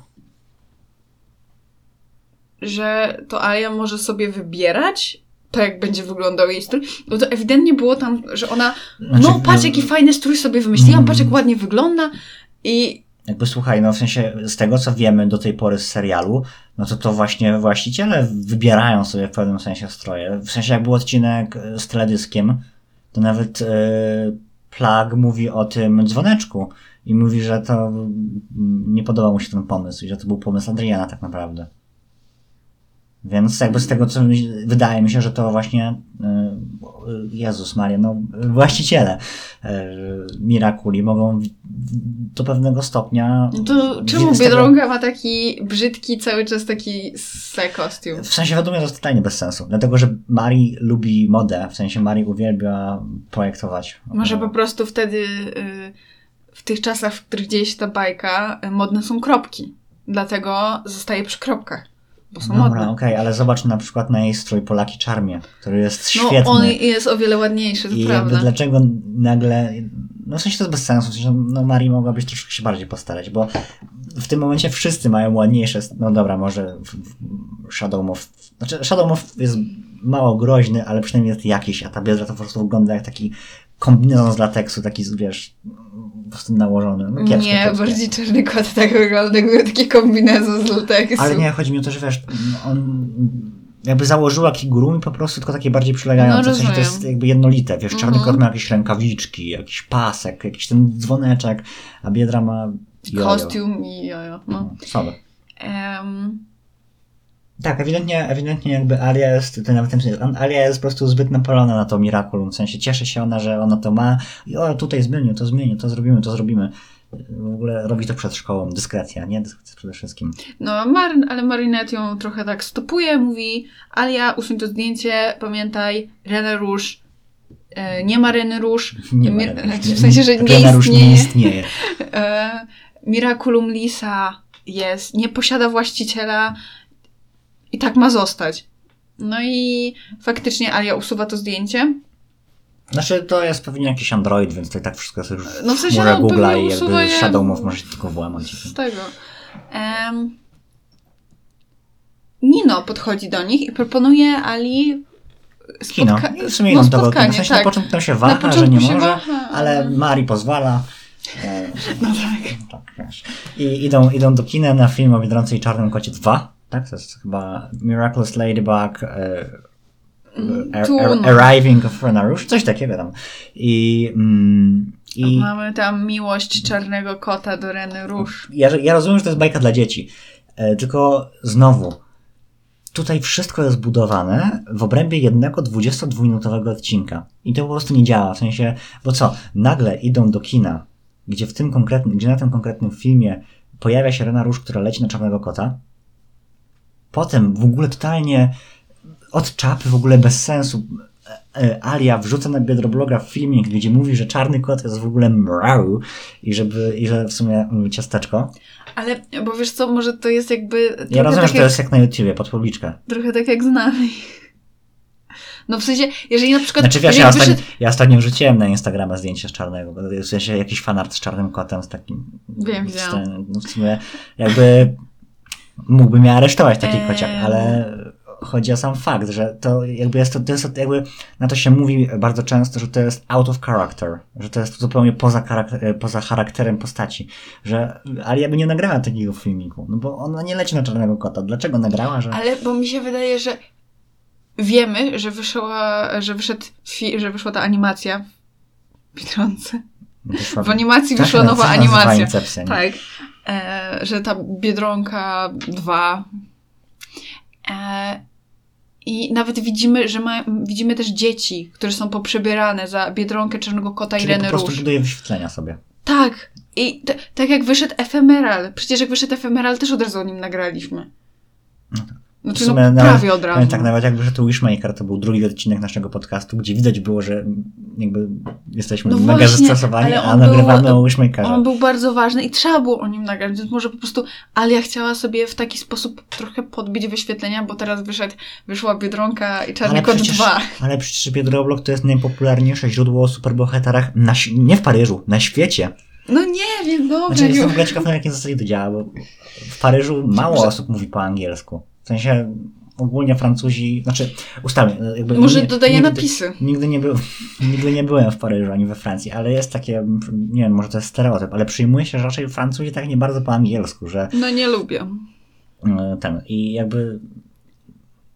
że to Alia może sobie wybierać to, jak będzie wyglądał jej strój. Bo to ewidentnie było tam, że ona Znaczy, no patrz jaki fajny strój sobie wymyśliłam, Mm. patrz jak ładnie wygląda i Jakby słuchaj, no w sensie z tego co wiemy do tej pory z serialu, no to to właśnie właściciele wybierają sobie w pewnym sensie stroje. W sensie jak był odcinek z teledyskiem, to nawet e, Plag mówi o tym dzwoneczku i mówi, że to nie podobał mu się ten pomysł i że to był pomysł Adriana tak naprawdę. Więc jakby z tego, co wydaje mi się, że to właśnie e, Jezus Maria, no właściciele e, Mirakuli mogą do pewnego stopnia... no to czemu z tego- Biedronka ma taki brzydki, cały czas taki se kostium? W sensie według mnie to totalnie bez sensu, dlatego że Mari lubi modę, w sensie Mari uwielbia projektować. Może po prostu wtedy y, w tych czasach, w których dzieje się ta bajka, y, modne są kropki. Dlatego zostaje przy kropkach, bo są Dobra, modne. okej, ale zobacz na przykład na jej strój Polaki Czarmie, który jest No świetny. on jest o wiele ładniejszy, to I prawda. dlaczego nagle, no w sensie to jest bez sensu, w sensie, no Mari mogła być troszkę się bardziej postarać, bo w tym momencie wszyscy mają ładniejsze, no dobra, może Shadow Moth, znaczy Shadow jest mało groźny, ale przynajmniej jest jakiś, a ta biedra to po prostu wygląda jak taki kombinezon z lateksu, taki, wiesz, po prostu nałożony. No, kiepskie, nie, kiepskie. bardziej czarny kot tak wygląda, jakby taki kombinezon z lateksu. Ale nie, chodzi mi o to, że wiesz, on jakby założyła kigurumi po prostu, tylko takie bardziej przylegające, No, w sensie to jest jakby jednolite, wiesz, czarny Mhm. kot ma jakieś rękawiczki, jakiś pasek, jakiś ten dzwoneczek, a biedra ma jojo. Kostium i jojo. No. No, słabe. Tak, ewidentnie, ewidentnie jakby Alia jest, nawet ten, on- Alia jest po prostu zbyt napalona na to Miraculum, w sensie cieszy się ona, że ona to ma i o, tutaj zmienię, to zmienię, to zrobimy, to zrobimy. W ogóle robi to przed szkołą, dyskrecja, nie? Dyskrecja przede wszystkim. No, Mar- ale Marinette ją trochę tak stopuje, mówi Alia, usuń to zdjęcie, pamiętaj, René Rouge, e, nie ma René Rouge, *laughs* Nie ma *laughs* w sensie, że nie Renarusz nie istnieje. istnieje. *laughs* e, Miraculum Lisa jest, nie posiada właściciela i tak ma zostać. No i faktycznie Alia usuwa to zdjęcie. Znaczy, to jest pewnie jakiś Android, więc to i tak wszystko jest już No w sensie, chmurę no, Google'a i jakby Shadow Moth może tylko włamać. Z tego. Em, Nino podchodzi do nich i proponuje Ali Kino. w sumie no, tego spotkanie, kina. W sensie tak. na początku tam się waha, że nie może, waha, ale Mari pozwala. *laughs* E, No tak. tak, wiesz. I idą, idą do kina na film o Biedronce i Czarnym Kocie 2. Tak? To jest chyba Miraculous Ladybug e, ar, ar, no. Arriving of Renarusz, coś takiego tam. I, mm, i Mamy tam miłość czarnego kota do Reny Róż. ja, ja rozumiem, że to jest bajka dla dzieci. E, tylko znowu, tutaj wszystko jest budowane w obrębie jednego 22-minutowego odcinka. I to po prostu nie działa. W sensie, bo co, nagle idą do kina, gdzie w tym konkretnym, gdzie na tym konkretnym filmie pojawia się Rena Róż, która leci na czarnego kota. Potem w ogóle totalnie od czapy, w ogóle bez sensu. e, e, Alia wrzuca na Biedrobloga filmik, gdzie mówi, że czarny kot jest w ogóle mrau i, żeby, i że w sumie mm, ciasteczko. Ale, bo wiesz co, może to jest jakby... Ja rozumiem, tak że to jak, jest jak na YouTubie, pod publiczkę. Trochę tak jak z nami. No w sensie, jeżeli na przykład... Znaczy wiesz, ja ostatnio, wyszedł- ja ostatnio wrzuciłem na Instagrama zdjęcie z czarnego, w sensie jakiś fanart z czarnym kotem, z takim... Wiem, widziałam. No w sumie jakby mógłby mnie aresztować taki Eee. kociak, ale chodzi o sam fakt, że to jakby jest to, to jest jakby, na to się mówi bardzo często, że to jest out of character, że to jest zupełnie poza, charakter, poza charakterem postaci, że Alia by nie nagrała takiego filmiku, no bo ona nie leci na czarnego kota, dlaczego nagrała, że... Ale bo mi się wydaje, że wiemy, że wyszła, że wyszedł, że wyszła ta animacja w Biedronce. Wyszła, W animacji Tak, wyszła no, nowa animacja. Incepcja? Tak. E, że ta Biedronka 2. E, I nawet widzimy, że ma, widzimy też dzieci, które są poprzebierane za Biedronkę, Czarnego Kota i Czyli po Renę prostu Róż. wyświetlenia sobie. Tak. I t- tak jak wyszedł Ephemeral. Przecież jak wyszedł Ephemeral, też od razu o nim nagraliśmy. Znaczy, W no, prawie od razu. Tak, nawet jak wyszedł Wishmaker, to był drugi odcinek naszego podcastu, gdzie widać było, że jakby jesteśmy No mega właśnie, zestresowani, ale a nagrywamy był- o Wishmakerze. On był bardzo ważny i trzeba było o nim nagrać, więc może po prostu Alia chciała sobie w taki sposób trochę podbić wyświetlenia, bo teraz wyszedł, wyszła Biedronka i Czarny Ale Kot przecież, 2. ale przecież Biedroblog to jest najpopularniejsze źródło o superbohaterach na, nie w Paryżu, na świecie. No nie wiem, dobra. Znaczy, jestem w ogóle ciekaw, na jakiej zasadzie to działa, bo w Paryżu mało osób mówi po angielsku. W sensie ogólnie Francuzi, znaczy ustalmy, jakby Może nie- dodaję nigdy- napisy. Nigdy nie, był, *laughs* nigdy nie byłem w Paryżu ani we Francji, ale jest takie, nie wiem, może to jest stereotyp, ale przyjmuje się, że raczej Francuzi tak nie bardzo po angielsku, że No nie lubię. e, ten i jakby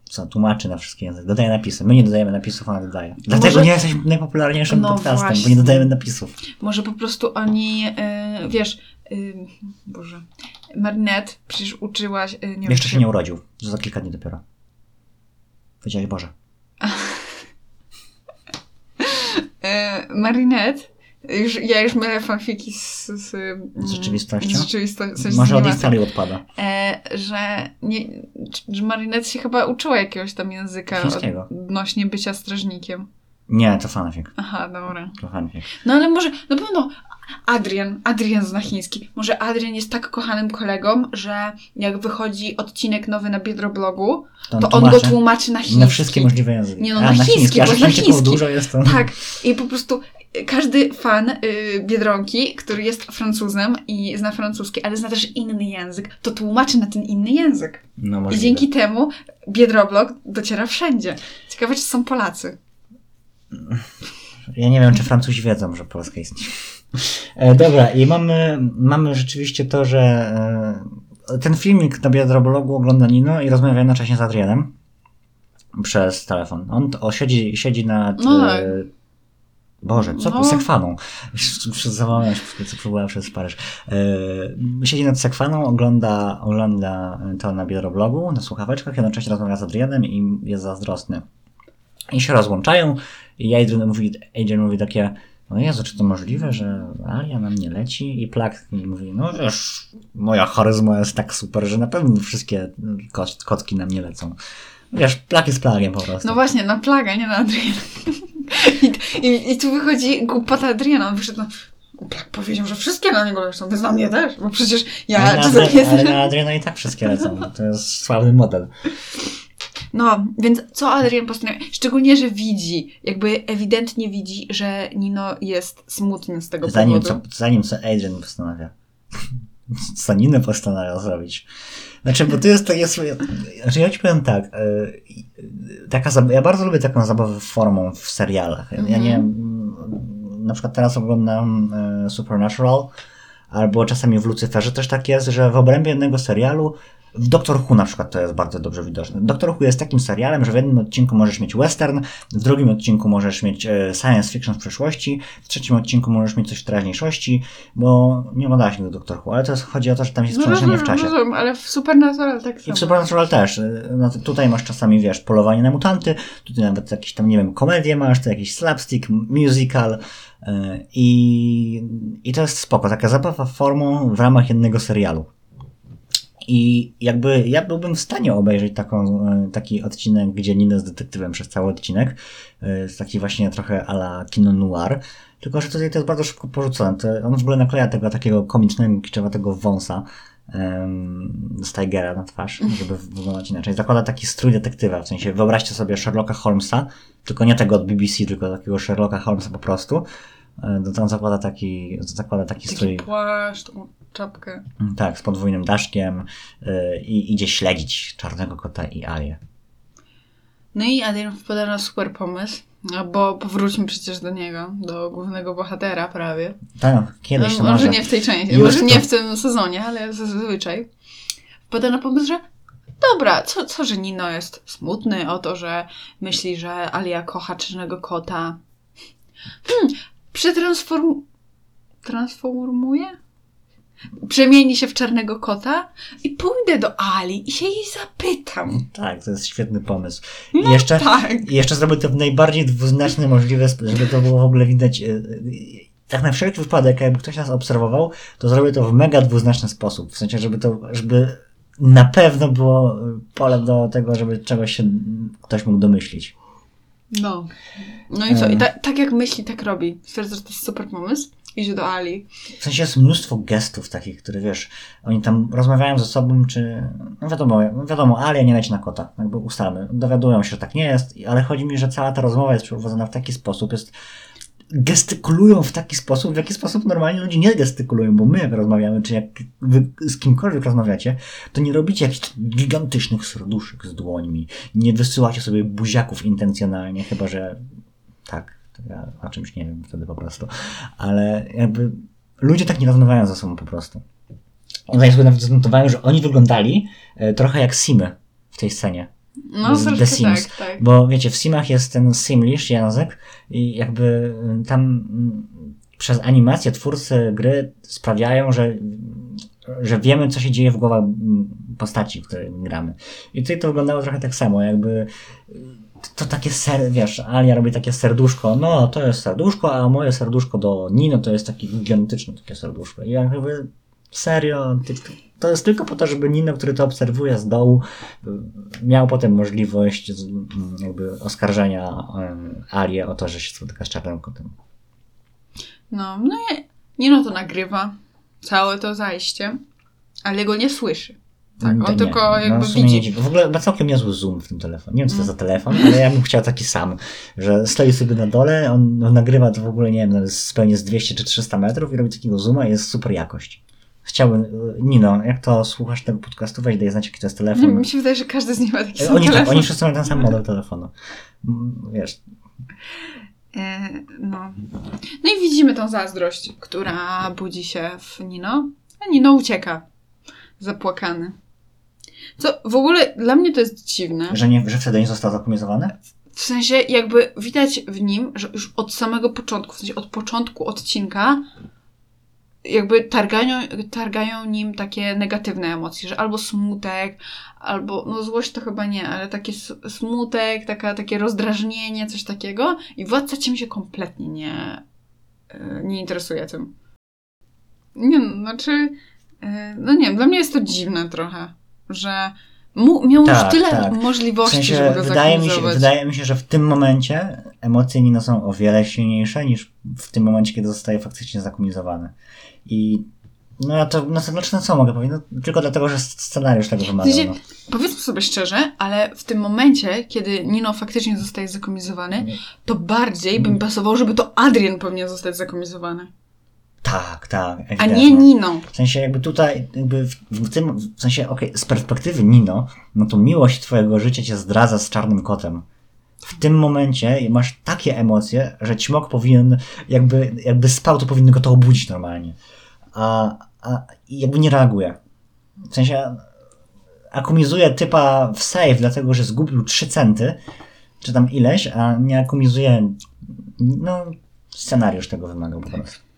co, tłumaczy na wszystkie języki, dodaje napisy. My nie dodajemy napisów, ona dodaje. Dlatego Może- nie jesteśmy najpopularniejszym No podcastem, bo właśnie. nie dodajemy napisów. Może po prostu oni, y, wiesz, y, Boże, Marinette przecież uczyłaś, y, nie Jeszcze się nie urodził, za kilka dni dopiero. Powiedziałeś Boże. *laughs* E, Marinette, już, ja już mylę fanfiki z, z, Z rzeczywistością? Z rzeczywistością. Może od animacją. instali odpada. E, że, nie, że Marinette się chyba uczyła jakiegoś tam języka odnośnie bycia strażnikiem. Nie, to fanfic. Aha, dobra. To fanfic. No ale może, na pewno Adrian, Adrian zna chiński. Może Adrian jest tak kochanym kolegą, że jak wychodzi odcinek nowy na Biedroblogu, To, to on go tłumaczy na chiński. Na wszystkie możliwe języki. Nie no, A, na chiński, A bo Chińczyków chiński. dużo jest to... Tak, i po prostu każdy fan y, Biedronki, który jest Francuzem i zna francuski, ale zna też inny język, to tłumaczy na ten inny język. No I możliwe. dzięki temu Biedroblog dociera wszędzie. Ciekawe, czy są Polacy. Ja nie wiem, czy Francuzi wiedzą, że Polska istnieje. E, dobra, i mamy, mamy rzeczywiście to, że e, ten filmik na biodrobologu ogląda Nino i rozmawia jednocześnie z Adrianem przez telefon. On o, siedzi, siedzi nad... No tak. E, Boże, co? No. Sekwaną. Zawałałem się, co próbowałem przez Paryż. Siedzi nad sekwaną, ogląda, ogląda to na biodroblogu, na słuchaweczkach, jednocześnie rozmawia z Adrianem i jest zazdrosny. I się rozłączają i Adrian mówi, Adrian mówi takie, no Jezu, czy to możliwe, że Alia na mnie leci? I Plak mówi, no wiesz, moja charyzma jest tak super, że na pewno wszystkie kot, kotki na mnie lecą. Wiesz, Plak jest plagiem po prostu. No właśnie, na Plaga, nie na Adriana. I, i, I tu wychodzi głupota Adriana. On wyszedł, no, Plag powiedział, że wszystkie na niego lecą, więc na mnie też, bo przecież ja ale, na Adriana, ale na Adriana i tak wszystkie lecą. To jest sławny model. No, więc co Adrian postanawia? Szczególnie, że widzi, jakby ewidentnie widzi, że Nino jest smutny z tego Zanim powodu. co, zanim co Adrian postanawia. Co Nino postanawia zrobić. Znaczy, bo to jest takie swoje... Znaczy, ja ci powiem tak. e, Taka, ja bardzo lubię taką zabawę formą w serialach. Ja Mhm. nie... Na przykład teraz oglądam e, Supernatural, albo czasami w Lucyferze też tak jest, że w obrębie jednego serialu w Doctor Who na przykład to jest bardzo dobrze widoczne. Doctor Who jest takim serialem, że w jednym odcinku możesz mieć western, w drugim odcinku możesz mieć e, science fiction w przeszłości, w trzecim odcinku możesz mieć coś w teraźniejszości, bo nie oglądałaś do Doctor Who, ale to jest, chodzi o to, że tam jest No przenoszenie w czasie. rozumiem, ale w Supernatural tak I samo. w Supernatural też. Y, No, tutaj masz czasami, wiesz, polowanie na mutanty, tutaj nawet jakieś tam, nie wiem, komedię masz, to jakiś slapstick, musical y, i, i to jest spoko. Taka zabawa formą w ramach jednego serialu. I jakby ja byłbym w stanie obejrzeć taką, y, taki odcinek, gdzie Nino jest detektywem przez cały odcinek. y, Taki właśnie trochę ala kino noir. Tylko, że tutaj to jest bardzo szybko porzucone. To on w ogóle nakleja tego takiego komicznego, kiczowatego wąsa z Tigera na twarz, żeby wyglądać inaczej. Zakłada taki strój detektywa, w sensie wyobraźcie sobie Sherlocka Holmesa, tylko nie tego od BBC, tylko takiego Sherlocka Holmesa po prostu. E, To on zakłada taki, zakłada taki Taki strój, płaszcz, czapkę. tak, z podwójnym daszkiem e, i idzie śledzić czarnego kota i Alię. No i Adrian wpada na super pomysł, bo powróćmy przecież do niego, do głównego bohatera prawie. Tak, kiedyś no, może może. nie w tej części, może to. nie w tym sezonie, ale zazwyczaj. Wpada na pomysł, że dobra, co, co, że Nino jest smutny o to, że myśli, że Alia kocha czarnego kota. Hmm, przetransform... Transformuje? Przemieni się w czarnego kota i pójdę do Ali i się jej zapytam. Tak, to jest świetny pomysł. I No jeszcze, tak. jeszcze zrobię to w najbardziej dwuznaczny możliwy sposób, żeby to było w ogóle widać. e, e, Tak na wszelki wypadek, jakby ktoś nas obserwował, to zrobię to w mega dwuznaczny sposób. W sensie, żeby to, żeby na pewno było pole do tego, żeby czegoś się ktoś mógł domyślić. No. No i co? I ta, tak jak myśli, tak robi. Stwierdza, że to jest super pomysł. Idzie do Ali. W sensie jest mnóstwo gestów takich, które wiesz, oni tam rozmawiają ze sobą, czy. No wiadomo, wiadomo, ale nie leci na kota. Jakby ustalmy. Dowiadują się, że tak nie jest, ale chodzi mi, że cała ta rozmowa jest przeprowadzona w taki sposób, jest. Gestykulują w taki sposób, w jaki sposób normalnie ludzie nie gestykulują, bo my jak rozmawiamy, czy jak wy z kimkolwiek rozmawiacie, to nie robicie jakichś gigantycznych serduszek z dłońmi, nie wysyłacie sobie buziaków intencjonalnie, chyba że tak, ja o czymś nie wiem wtedy po prostu, ale jakby ludzie tak nie rozmawiają ze sobą po prostu. Ja sobie nawet zanotowałem, że oni wyglądali e, trochę jak Simy w tej scenie. No, The Sims. tak, tak. Bo wiecie, w Simach jest ten Simlish język i jakby y, tam mm, przez animację twórcy gry sprawiają, że, że wiemy, co się dzieje w głowach mm, postaci, w której gramy. I tutaj to wyglądało trochę tak samo, jakby to takie ser, wiesz, Alia robi takie serduszko, no to jest serduszko, a moje serduszko do Nino to jest takie gigantyczne takie serduszko. I jakby serio, ty- ty- to jest tylko po to, żeby Nino, który to obserwuje z dołu, y, miał potem możliwość mm, jakby oskarżenia Alię o to, że się spotyka z czarnym kotem. No, no i Nino to nagrywa. Całe to zajście. Ale go nie słyszy. Tak, on Nie, tylko jakby w sumie widzi. nie. W ogóle ma całkiem niezły zoom w tym telefonie. Nie wiem, co to Mm. za telefon, ale ja bym chciał taki sam, że stoi sobie na dole, on nagrywa to w ogóle, nie wiem, no, z- pewnie z 200 czy 300 metrów i robi takiego zooma i jest super jakość. Chciałbym, Nino, jak to słuchasz tego podcastu, weź daj znać, jaki to jest Nie, telefon. mi się wydaje, że każdy z nich ma taki sam Oni, tak, telefon. oni wszyscy mają ten sam model telefonu. Wiesz, E, no. no i widzimy tą zazdrość, która budzi się w Nino, a Nino ucieka. Zapłakany. Co w ogóle dla mnie to jest dziwne. że, nie, że wtedy nie został zakomizowany? W sensie jakby widać w nim, że już od samego początku, w sensie od początku odcinka jakby targają, targają nim takie negatywne emocje, że albo smutek, albo, no złość to chyba nie, ale taki smutek, taka, takie rozdrażnienie, coś takiego i władca ciem się kompletnie nie, e, nie interesuje tym. Nie no, znaczy, e, no nie wiem, dla mnie jest to dziwne trochę, że miał już Tak, tyle tak. W możliwości, sensie, żeby go wydaje mi, się, wydaje mi się, że w tym momencie emocje Nino są o wiele silniejsze niż w tym momencie, kiedy zostaje faktycznie zakomizowany. I no ja to, no to znaczy, no co mogę powiedzieć? No, tylko dlatego, że scenariusz tego wymagał. sensie- No. Powiedzmy sobie szczerze, ale w tym momencie, kiedy Nino faktycznie zostaje zakomizowany, to bardziej by mi pasowało, żeby to Adrian powinien zostać zakomizowany, Tak, tak. a ewidentnie. nie Nino. W sensie jakby tutaj, jakby w, w tym, w sensie, okej, z perspektywy Nino, no to miłość twojego życia cię zdradza z czarnym kotem. W tym momencie masz takie emocje, że ćmok powinien, jakby, jakby spał, to powinny go to obudzić normalnie. A, a jakby nie reaguje. W sensie akumizuje typa w save, dlatego że zgubił 3 centy, czy tam ileś, a nie akumizuje, no, scenariusz tego wymagał po prostu.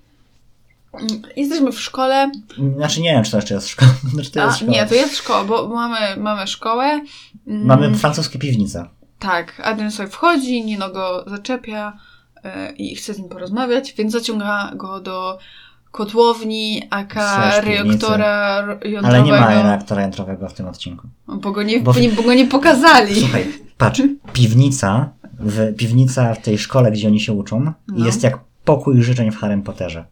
Jesteśmy w szkole. Znaczy nie wiem, czy to jeszcze jest szkoła. *laughs* Znaczy to jest A, szkoła. nie, to jest szkoła, bo mamy, mamy szkołę. Mm, Mamy francuskie piwnice. Tak, Adrian sobie wchodzi, Nino go zaczepia y, i chce z nim porozmawiać, więc zaciąga go do kotłowni, aka reaktora ro- Ale jądrowego. nie ma reaktora jądrowego w tym odcinku. Bo go nie, Bo- bo... nie, bo go nie pokazali. Słuchaj, patrz, piwnica, w, piwnica w tej szkole, gdzie oni się uczą, No. jest jak pokój życzeń w Harrym Potterze.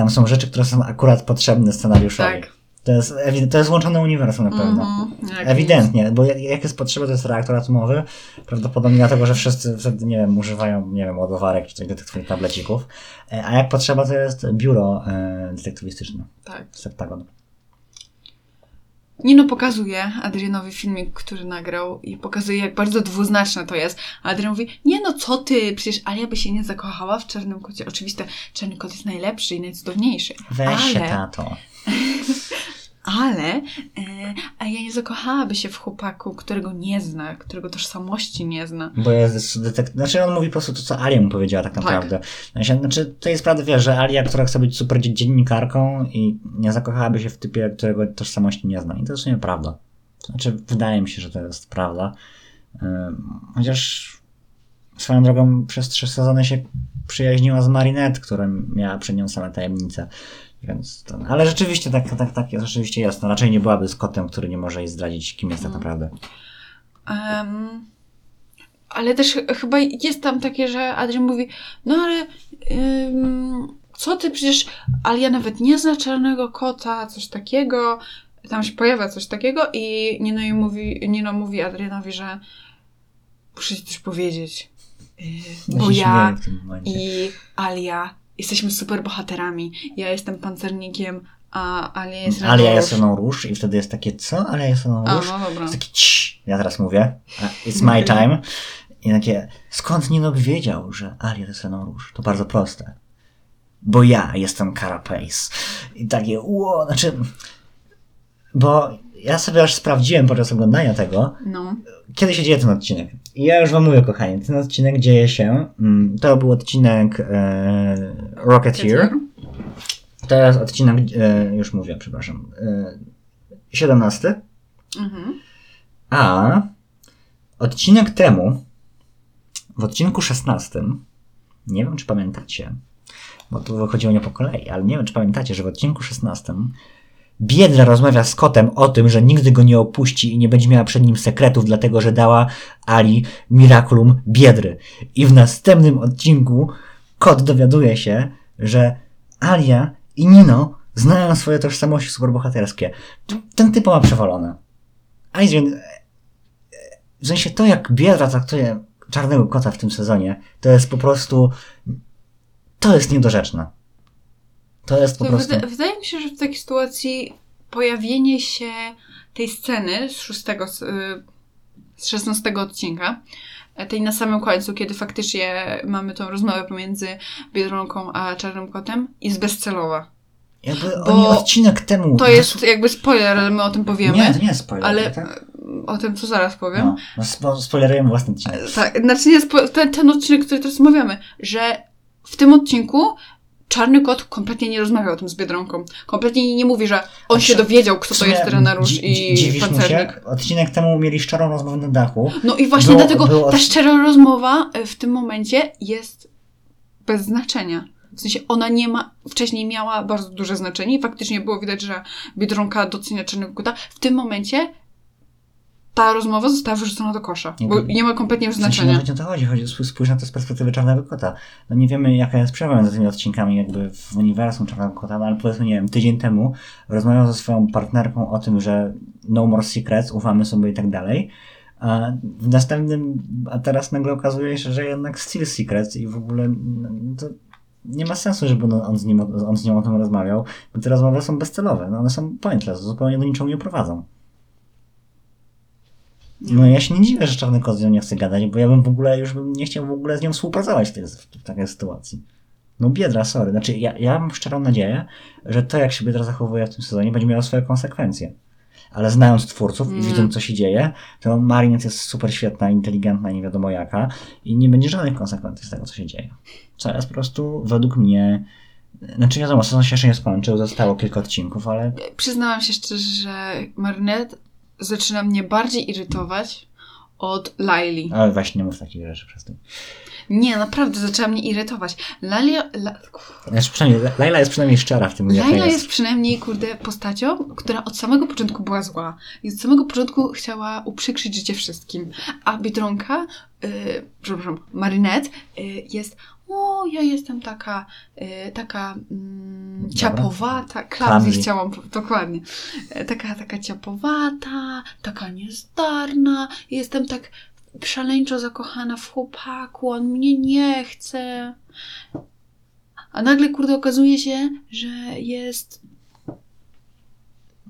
Tam są rzeczy, które są akurat potrzebne scenariuszowi. Tak. To jest, to jest łączone uniwersum na pewno. Jak Ewidentnie, bo jak, jak jest potrzeba, to jest reaktor atomowy. Prawdopodobnie dlatego, że wszyscy wtedy, nie wiem, używają, nie wiem, ładowarek czy coś do tych swoich tablecików. E, A jak potrzeba, to jest biuro e, detektywistyczne. Tak. Septagon. Nino pokazuje Adrianowi filmik, który nagrał i pokazuje, jak bardzo dwuznaczne to jest. A Adrian mówi, nie no, co ty, przecież Alia by się nie zakochała w czarnym kocie. Oczywiście czarny kot jest najlepszy i najcudowniejszy. Weź się, ale, tato. *laughs* ale e, Alia nie zakochałaby się w chłopaku, którego nie zna, którego tożsamości nie zna. Bo jest detektyw. Znaczy on mówi po prostu to, co Alia mu powiedziała tak naprawdę. Znaczy, znaczy, to jest prawda, wiesz, że Alia, która chce być super dzie- dziennikarką i nie zakochałaby się w typie, którego tożsamości nie zna. I to jest w sumie prawda. Znaczy, wydaje mi się, że to jest prawda. Chociaż swoją drogą przez trzy sezony się przyjaźniła z Marinette, która miała przed nią same tajemnice. Więc to, ale rzeczywiście tak, tak, tak rzeczywiście jest. No, raczej nie byłaby z kotem, który nie może jej zdradzić, kim jest tak naprawdę. Em, ale też ch- chyba jest tam takie, że Adrian mówi, no ale ym, co ty, przecież Alia nawet nie zna czarnego kota, coś takiego. Tam się pojawia coś takiego i Nino, jej mówi, Nino mówi Adrianowi, że muszę ci coś powiedzieć. Yy, Ja bo ja i Alia jesteśmy super bohaterami. Ja jestem pancernikiem, a Alia jest Alia Renault. jest Renault Rouge i wtedy jest takie, co? Alia jest Renault A, no dobra. Jest takie cii, ja teraz mówię, it's my time. I takie, skąd Nino by wiedział, że Alia jest Rouge? To bardzo proste. Bo ja jestem Carapace. I takie, ło, znaczy, bo ja sobie aż sprawdziłem podczas oglądania tego, No. kiedy się dzieje ten odcinek. I ja już wam mówię, kochani, ten odcinek dzieje się, mm, to był odcinek e, Rocketeer. Jest odcinek, e, już mówię, przepraszam, e, 17. Mhm. A odcinek temu, w odcinku 16, nie wiem czy pamiętacie, bo tu wychodziło nie po kolei, ale nie wiem czy pamiętacie, że w odcinku 16 Biedra rozmawia z kotem o tym, że nigdy go nie opuści i nie będzie miała przed nim sekretów, dlatego że dała Ali Miraculum Biedry. I w następnym odcinku kot dowiaduje się, że Alia i Nino znają swoje tożsamości superbohaterskie. Ten typ ma przewalone. Adrian, w sensie to, jak Biedra traktuje Czarnego Kota w tym sezonie, to jest po prostu, to jest niedorzeczne. To jest po To prostu... wyda- wydaje mi się, że w takiej sytuacji pojawienie się tej sceny z szóstego, z, y, 16 odcinka, e, tej na samym końcu, kiedy faktycznie mamy tą rozmowę pomiędzy Biedronką a Czarnym Kotem, jest bezcelowa. Jakby bo oni odcinek temu... To jest jakby spoiler, ale my o tym powiemy. Nie, to nie jest spoiler, ale tak? o tym, co zaraz powiem. No, no spo, spoilerujemy własny odcinek. Tak, znaczy nie, ten, ten odcinek, który teraz omawiamy, że w tym odcinku Czarny Kot kompletnie nie rozmawiał o tym z Biedronką. Kompletnie nie mówi, że on się dowiedział, kto to jest dzi- i dzi- dziwisz mu się? Odcinek temu mieli szczerą rozmowę na dachu. No i właśnie Było- dlatego było- ta szczera rozmowa e, w tym momencie jest bez znaczenia. W sensie ona nie ma, wcześniej miała bardzo duże znaczenie i faktycznie było widać, że Biedronka docenia Czarnego Kota. W tym momencie ta rozmowa została wyrzucona do kosza, Nie, bo nie ma kompletnie już W sensie znaczenia. nie o to chodzi, chodzi spójrz- na to z perspektywy Czarnego Kota. No nie wiemy jaka jest przerwa między tymi odcinkami jakby w uniwersum Czarnego Kota, no ale powiedzmy, nie wiem, tydzień temu rozmawiał ze swoją partnerką o tym, że no more secrets, ufamy sobie i tak dalej. A w następnym, a teraz nagle okazuje się, że jednak still secrets i w ogóle no, to nie ma sensu, żeby on, on, z nim, on z nią o tym rozmawiał, bo te rozmowy są bezcelowe, no one są pointless, zupełnie do niczego nie prowadzą. No ja się nie dziwię, że Czarny Kot z nią nie chce gadać, bo ja bym w ogóle już bym nie chciał w ogóle z nią współpracować w, tej, w takiej sytuacji. No biedra, sorry. Znaczy ja, ja mam szczerą nadzieję, że to jak się biedra zachowuje w tym sezonie będzie miało swoje konsekwencje. Ale znając twórców i Mm. widząc co się dzieje, to Marinette jest super świetna, inteligentna, nie wiadomo jaka i nie będzie żadnych konsekwencji z tego, co się dzieje. Co jest po prostu według mnie... Znaczy wiadomo, sezon się jeszcze nie skończył, zostało kilka odcinków, ale Przyznałam się szczerze, że Marinette zaczyna mnie bardziej irytować od Laili. ale właśnie nie mów takich rzeczy przez to. Nie, naprawdę zaczęła mnie irytować. Laila, la, Znaczy, przynajmniej, Laila jest przynajmniej szczera w tym, Laila jest przynajmniej, kurde, postacią, która od samego początku była zła. I od samego początku chciała uprzykrzyć życie wszystkim. A Biedronka, yy, przepraszam, Marinette yy, jest o, ja jestem taka, yy, taka mm, ciapowata, klamsy chciałam, po- dokładnie. Yy, taka, taka ciapowata, taka niezdarna. Jestem tak szaleńczo zakochana w chłopaku, on mnie nie chce. A nagle, kurde, okazuje się, że jest.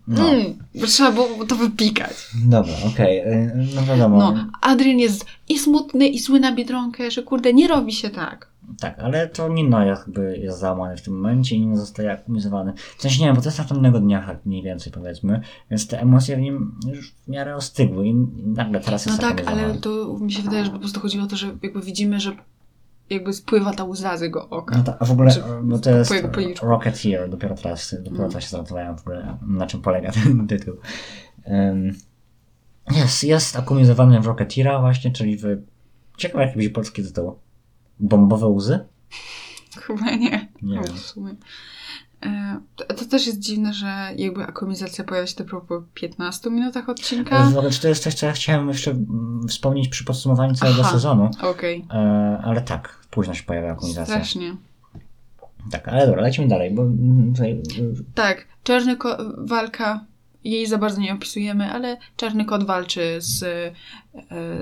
No. Mm, trzeba było to wypikać. Dobra, okej, y, no wiadomo. No, Adrian jest i smutny, i zły na biedronkę, że kurde, nie robi się tak. Tak, ale to Nino jakby jest załamany w tym momencie i Nino zostaje akumulowany. W sensie nie wiem, bo to jest następnego dnia tak mniej więcej powiedzmy, więc te emocje w nim już w miarę ostygły i nagle teraz No jest tak, ale to mi się wydaje, że po prostu chodziło o to, że jakby widzimy, że jakby spływa ta łza z jego oka. No tak, a w ogóle, Czy- bo to jest. Rocketeer, dopiero teraz, dopiero Mm. teraz się zorientowałem w ogóle, na czym polega *laughs* ten tytuł. Um, jest, jest akumulowany w Rocketeera właśnie, czyli w, ciekawe jaki będzie polski tytuł, Bombowe łzy? Chyba nie. Nie w sumie. E, To, to też jest dziwne, że jakby akumizacja pojawia się dopiero po 15 minutach odcinka. W ogóle, czy to jest coś, co ja chciałem jeszcze mm, wspomnieć przy podsumowaniu całego Aha. sezonu, Okej. e, ale tak, późno się pojawia akumulacja. Strasznie. Tak, ale dobra, lecimy dalej, bo mm, tutaj, Tak, czarny walka, jej za bardzo nie opisujemy, ale czarny kot walczy z e,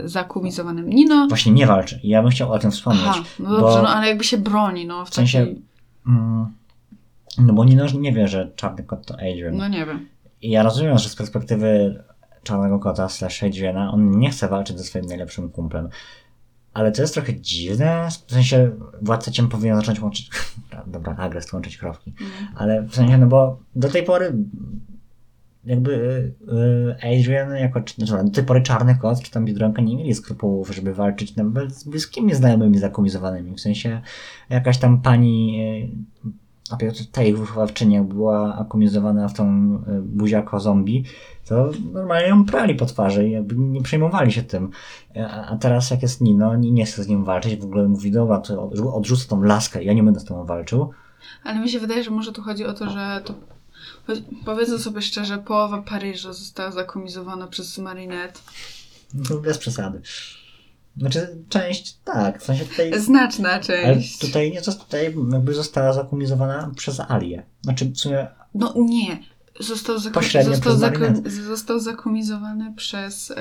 zakumizowanym Nino. właśnie nie walczy. Ja bym chciał o tym wspomnieć. Aha, no bo- dobrze, no ale jakby się broni, no w W sensie- takiej... Mm, no bo Nino nie wie, że czarny kot to Adrian. No nie wiem. I ja rozumiem, że z perspektywy czarnego kota slash Adriana on nie chce walczyć ze swoim najlepszym kumplem. Ale to jest trochę dziwne, w sensie władca cię powinien zacząć łączyć, *laughs* dobra, agres, łączyć krowki. Mm. Ale w sensie, no bo do tej pory jakby y, Adrian jako, znaczy, do tej pory Czarny Kot czy tam Biedronka nie mieli skrupułów, żeby walczyć nawet z bliskimi znajomymi zakumizowanymi. W sensie jakaś tam pani y, a ich wychowawczyni jak była akumizowana w tą y, buziako zombie, to normalnie ją prali po twarzy i jakby nie przejmowali się tym. A, teraz jak jest Nino, nie, nie chce z nim walczyć, w ogóle mówi, dobra, to od- odrzucę tą laskę, ja nie będę z tobą walczył. Ale mi się wydaje, że może tu chodzi o to, że to choć- powiedzmy sobie szczerze, połowa Paryża została zakumizowana przez Marinette. No, bez przesady. Znaczy, część tak, w sensie tutaj. Znaczna Ale część. tutaj nie tutaj jakby została zakumizowana przez Alię. Znaczy, w sumie No nie. Został, został, został zakomizowany przez y,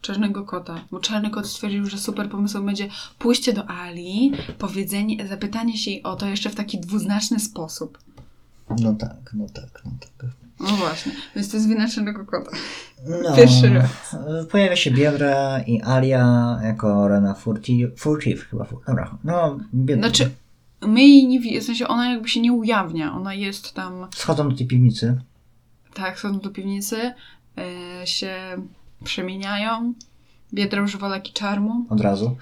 Czarnego Kota. Bo Czarny Kot stwierdził, że super pomysłem będzie pójście do Ali, powiedzenie, zapytanie się jej o to jeszcze w taki dwuznaczny sposób. No tak, no tak, no tak. No właśnie, więc to jest wina Czarnego Kota. No, Pierwszy raz. Pojawia się Biedra i Alia jako Rena Furti, Furtive chyba. Dobra, no biedna. Znaczy, my jej nie widzimy, w sensie ona jakby się nie ujawnia. Ona jest tam, Schodzą do tej piwnicy. tak, są do piwnicy, y, się przemieniają. Biedra używa leki czarmu. od razu.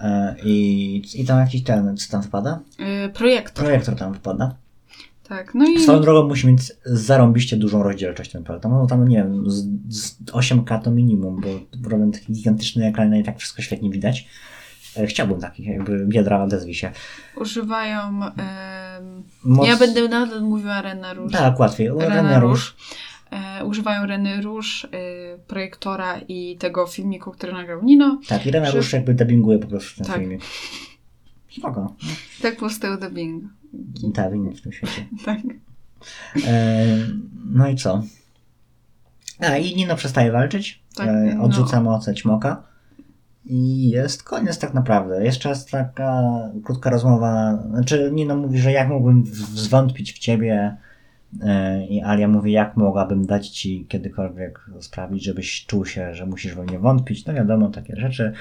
E, I, I tam jakiś ten, co tam wpada? Y, projektor. Projektor tam wpada. Tak, no i... Swoją drogą musi mieć zarąbiście dużą rozdzielczość ten projekt. No tam, nie wiem, z, z 8K to minimum, bo robią taki gigantyczny ekran i tak wszystko świetnie widać. E, Chciałbym takich, jakby biedra odezwij się. Używają. em, Moc... Ja będę nadal mówiła Rena Róż. Tak, łatwiej. Rena Rena Róż. Róż. E, używają Reny Róż, e, projektora i tego filmiku, który nagrał Nino. Tak, i Rena Że- Róż jakby dubbinguje po prostu ten Tak. filmik. Spoko. Tak powstał dubbing. Tak, w tym świecie. *laughs* Tak. E, no i co? A, i Nino przestaje walczyć. Tak, e, no. odrzuca moce ćmoka. I jest koniec tak naprawdę. Jeszcze jest taka krótka rozmowa. Znaczy Nino mówi, że jak mógłbym zwątpić w ciebie e, i Alia mówi, jak mogłabym dać ci kiedykolwiek sprawić, żebyś czuł się, że musisz we mnie wątpić. No wiadomo, takie rzeczy.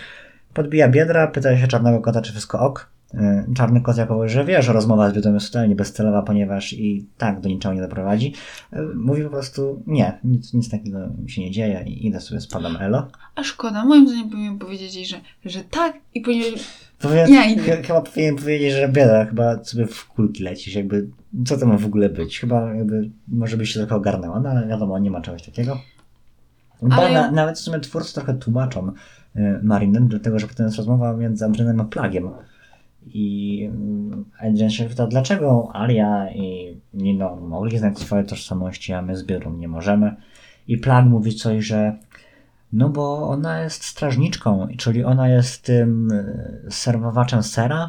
Podbija biedra, pyta się czarnego kota, czy wszystko ok. E, Czarny kot jako, że wie, że rozmowa z wiadomo jest totalnie bezcelowa, ponieważ i tak do niczego nie doprowadzi. E, Mówi po prostu nie, nic, nic takiego się nie dzieje i idę sobie spadam elo. A szkoda, moim zdaniem powinien powiedzieć jej, że, że tak i powinien. Powinien, Ja idę. ch- chyba powinien powiedzieć, że bieda, chyba sobie w kulki lecisz, jakby co to ma w ogóle być? Chyba jakby może byś się trochę ogarnęła, no ale wiadomo, nie ma czegoś takiego. Bo Ale- na, nawet w sumie twórcy trochę tłumaczą y, Marinette, dlatego że potem jest rozmowa między Adrianem a Plagiem. I Adrian się pyta, dlaczego Alia i Nino mogli znać swoje tożsamości, a my z Biedrą nie możemy. I Plag mówi coś, że no bo ona jest strażniczką, czyli ona jest tym y, serwowaczem sera,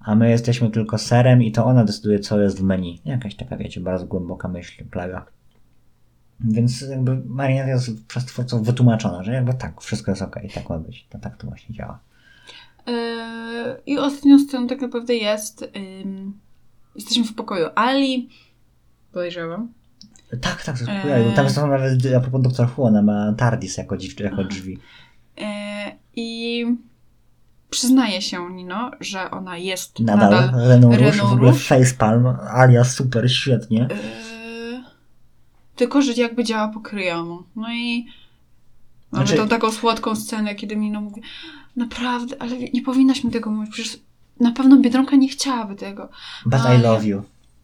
a my jesteśmy tylko serem i to ona decyduje, co jest w menu. Jakaś taka, wiecie, bardzo głęboka myśl plaga. Więc jakby Marinette jest przez twórców wytłumaczona, że jakby tak, wszystko jest okej, tak ma być. To tak to właśnie działa. E, I ostatnią sceną tak naprawdę jest. jesteśmy w pokoju Ali. Podejrzewam. Tak, tak, Eee. eee... Tam są nawet, a propos Dr. Who, ona ma TARDIS jako, dziw, jako drzwi. E, I przyznaje się Nino, że ona jest Nadal, nadal. Renault Renault w ogóle facepalm, Alia super, świetnie. e, tylko, że jakby działa po kryjomu. No i mamy Znaczy- tą taką słodką scenę, kiedy Nino mówi naprawdę, ale nie powinnaś mi tego mówić, przecież na pewno Biedronka nie chciałaby tego. But I Alia. love you.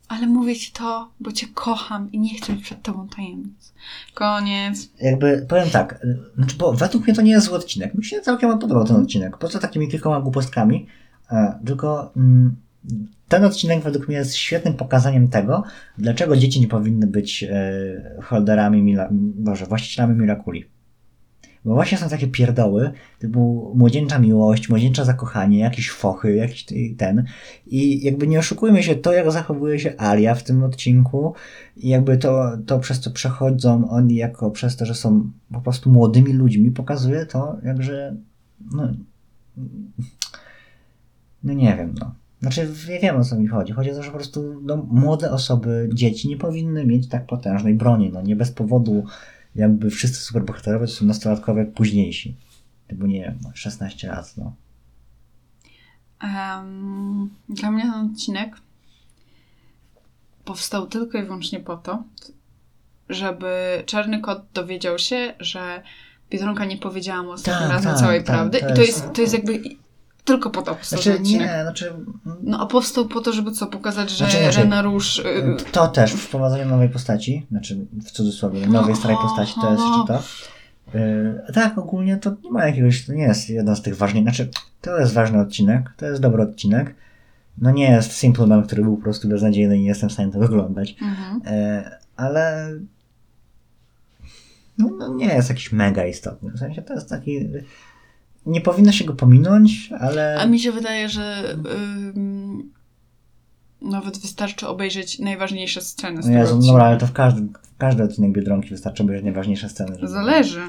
Ale mówię ci to, bo cię kocham i nie chcę mieć przed tobą tajemnic. Koniec. Jakby, powiem tak, znaczy, bo według mnie to nie jest zły odcinek. Mi się całkiem podobał ten odcinek, poza takimi kilkoma głupostkami, e, tylko mm, ten odcinek według mnie jest świetnym pokazaniem tego, dlaczego dzieci nie powinny być e, holderami, mila, boże, właścicielami Mirakuli. Bo właśnie są takie pierdoły, typu młodzieńcza miłość, młodzieńcze zakochanie, jakieś fochy, jakiś ten. I jakby nie oszukujmy się, to jak zachowuje się Alia w tym odcinku, i jakby to, to przez co przechodzą oni jako przez to, że są po prostu młodymi ludźmi, pokazuje to, jakże no, no nie wiem, no. Znaczy, nie wiem o co mi chodzi. Chodzi o to, że po prostu no, młode osoby, dzieci nie powinny mieć tak potężnej broni. No nie bez powodu jakby wszyscy superbohaterowie to są nastolatkowie późniejsi. Typu nie wiem, no, 16 lat, no. Em, dla mnie ten odcinek powstał tylko i wyłącznie po to, żeby Czarny Kot dowiedział się, że Biedronka nie powiedziała mu ostatnim Tak, razem tak, całej tak, prawdy. I to jest- to jest jakby tylko po to powstał Znaczy, nie, znaczy... No a powstał po to, żeby co, pokazać, że Znaczy, inaczej. Rena Róż... y, To też wprowadzenie nowej postaci, znaczy w cudzysłowie, nowej starej postaci, to jest jeszcze to. Yy, tak, ogólnie to nie ma jakiegoś, to nie jest jeden z tych ważnych, znaczy to jest ważny odcinek, to jest dobry odcinek. No nie jest Simple Man, który był po prostu beznadziejny i nie jestem w stanie tego oglądać, Mhm. yy, ale no, no nie jest jakiś mega istotny, w sensie to jest taki, nie powinno się go pominąć, ale... A mi się wydaje, że ym, Nawet wystarczy obejrzeć najważniejsze sceny z No Jezu, odcinka. dobra, ale to w każdy, w każdy odcinek Biedronki wystarczy obejrzeć najważniejsze sceny. żeby- Zależy.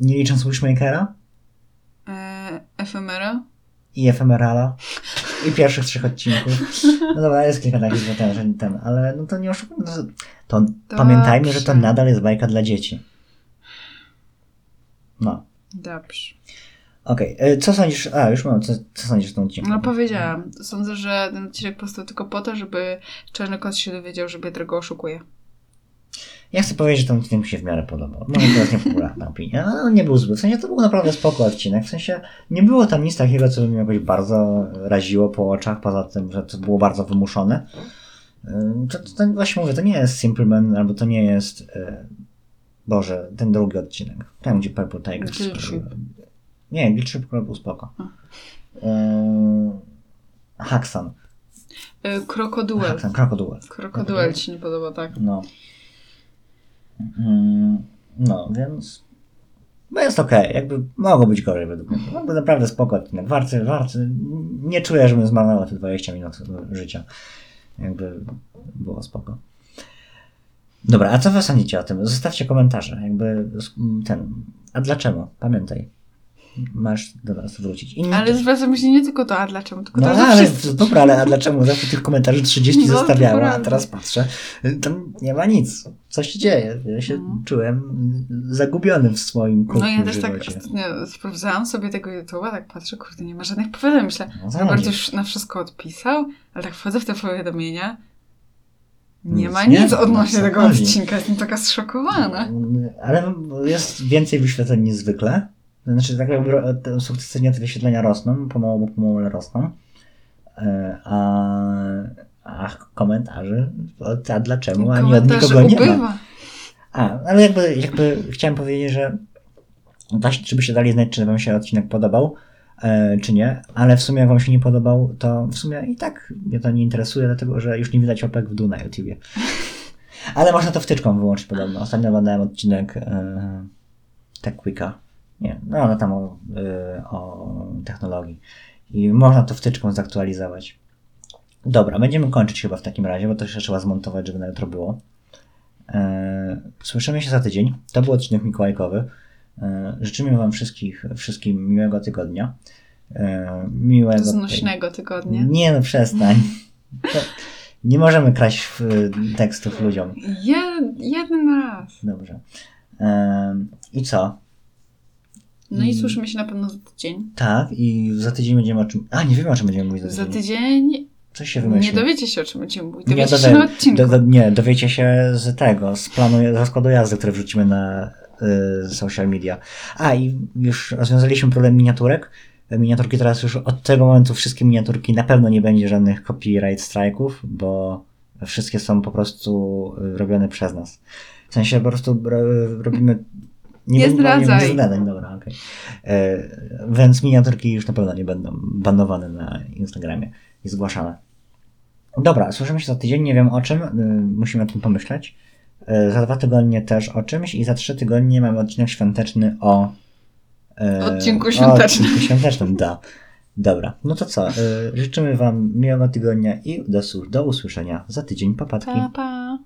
Nie licząc Wishmakera E, efemera? i Ephemerala i pierwszych trzech odcinków. No dobra, jest kilka takich że ten, że ten, ale no to nie oszukujmy. To, to pamiętajmy, że to nadal jest bajka dla dzieci. No. Dobrze. Okej, e, co sądzisz? A, już mam, co, co sądzisz o tym odcinku? No powiedziałam. Sądzę, że ten odcinek powstał tylko po to, żeby Czarny Kot się dowiedział, że Biedry go oszukuje. Ja chcę powiedzieć, że ten odcinek mi się w miarę podobał. Może to jest niepopularna *laughs* opinia, ale on nie był zły. W sensie to był naprawdę spoko odcinek. W sensie nie było tam nic takiego, co by mnie jakoś bardzo raziło po oczach, poza tym, że to było bardzo wymuszone. Ym, To, to, to właśnie mówię, to nie jest Simple Man, albo to nie jest e, Boże, ten drugi odcinek. Tam, gdzie Purple Trip. Nie, Trip akurat był spoko. Ym, Haxan. E, Krokoduel. Haxan, Krokoduel. Krokoduel ci nie podoba, tak? No. Mm, No, więc. No jest okej, jakby mogło być gorzej według mnie. Jakby naprawdę spoko odcinek. Warty, warty. Nie czuję, żebym zmarnował te 20 minut życia. Jakby było spoko. Dobra, a co wy sądzicie o tym? Zostawcie komentarze. Jakby ten. A dlaczego? Pamiętaj. Masz do nas wrócić. Inni Ale zwracamy się nie tylko do a dlaczego, tylko no do ale, dobra, ale a dlaczego? Zawsze tych komentarzy 30 No, to zostawiała, a teraz patrzę, tam nie ma nic. Co się dzieje? Ja się No. czułem zagubiony w swoim No krótkim ja też tak ostatnio sprawdzałam sobie tego YouTube'a, tak patrzę, kurde, nie ma żadnych powiadomień. Myślę, No, Robert już na wszystko odpisał, ale tak wchodzę w te powiadomienia, nie ma nie nic odnośnie no, tego chodzi? odcinka. Jestem taka zszokowana. Ale jest więcej wyświetleń niż zwykle. Znaczy, tak jakby sukcesywnie te wyświetlenia rosną, pomału, pomału rosną. E, A, a komentarzy, a dlaczego? Ani od Komentarze nikogo nie ma. A, ale jakby, jakby chciałem powiedzieć, że właśnie, żeby się dali znać, czy wam się odcinek podobał, czy nie, ale w sumie jak wam się nie podobał, to w sumie i tak mnie to nie interesuje, dlatego że już nie widać opek w dół na YouTubie. *laughs* Ale można to wtyczką wyłączyć podobno. Ostatnio oglądałem odcinek e, TechWeeka. Nie, no, no tam o, e, o technologii. I można to wtyczką zaktualizować. Dobra, będziemy kończyć chyba w takim razie, bo to jeszcze trzeba zmontować, żeby na jutro było. E, Słyszymy się za tydzień. To był odcinek mikołajkowy. E, Życzymy Wam wszystkich, wszystkim miłego tygodnia. E, Miłego. Znośnego tygodnia. Nie no, przestań. To nie możemy kraść tekstów ludziom. Je, jeden raz. Dobrze. E, I co? No i słyszymy się na pewno za tydzień. Tak, i za tydzień będziemy o czym. A, nie wiemy o czym będziemy mówić za Za tydzień. tydzień Coś się nie wymyśli. dowiecie się, o czym będziemy mówić. Nie, Dowiecie się dowie- na odcinku. do, do, nie, dowiecie się z tego, z planu, rozkładu jazdy, który wrzucimy na social media. A i już rozwiązaliśmy problem miniaturek. Miniaturki teraz już od tego momentu wszystkie miniaturki na pewno nie będzie żadnych copyright strajków, bo wszystkie są po prostu y, robione przez nas. W sensie po prostu ro- robimy. Nie będę- zdradzaj. Nie zdradzaj, dobra, okej. Więc miniaturki już na pewno nie będą banowane na Instagramie i zgłaszane. Dobra, słyszymy się za tydzień, nie wiem o czym, y, musimy o tym pomyśleć. Y, Za dwa tygodnie też o czymś i za trzy tygodnie mamy odcinek świąteczny o... y, Odcinku O świątecznym. odcinku świątecznym, da. Dobra, no to co, y, życzymy Wam miłego tygodnia i do, do usłyszenia za tydzień. Papatki. Pa, pa.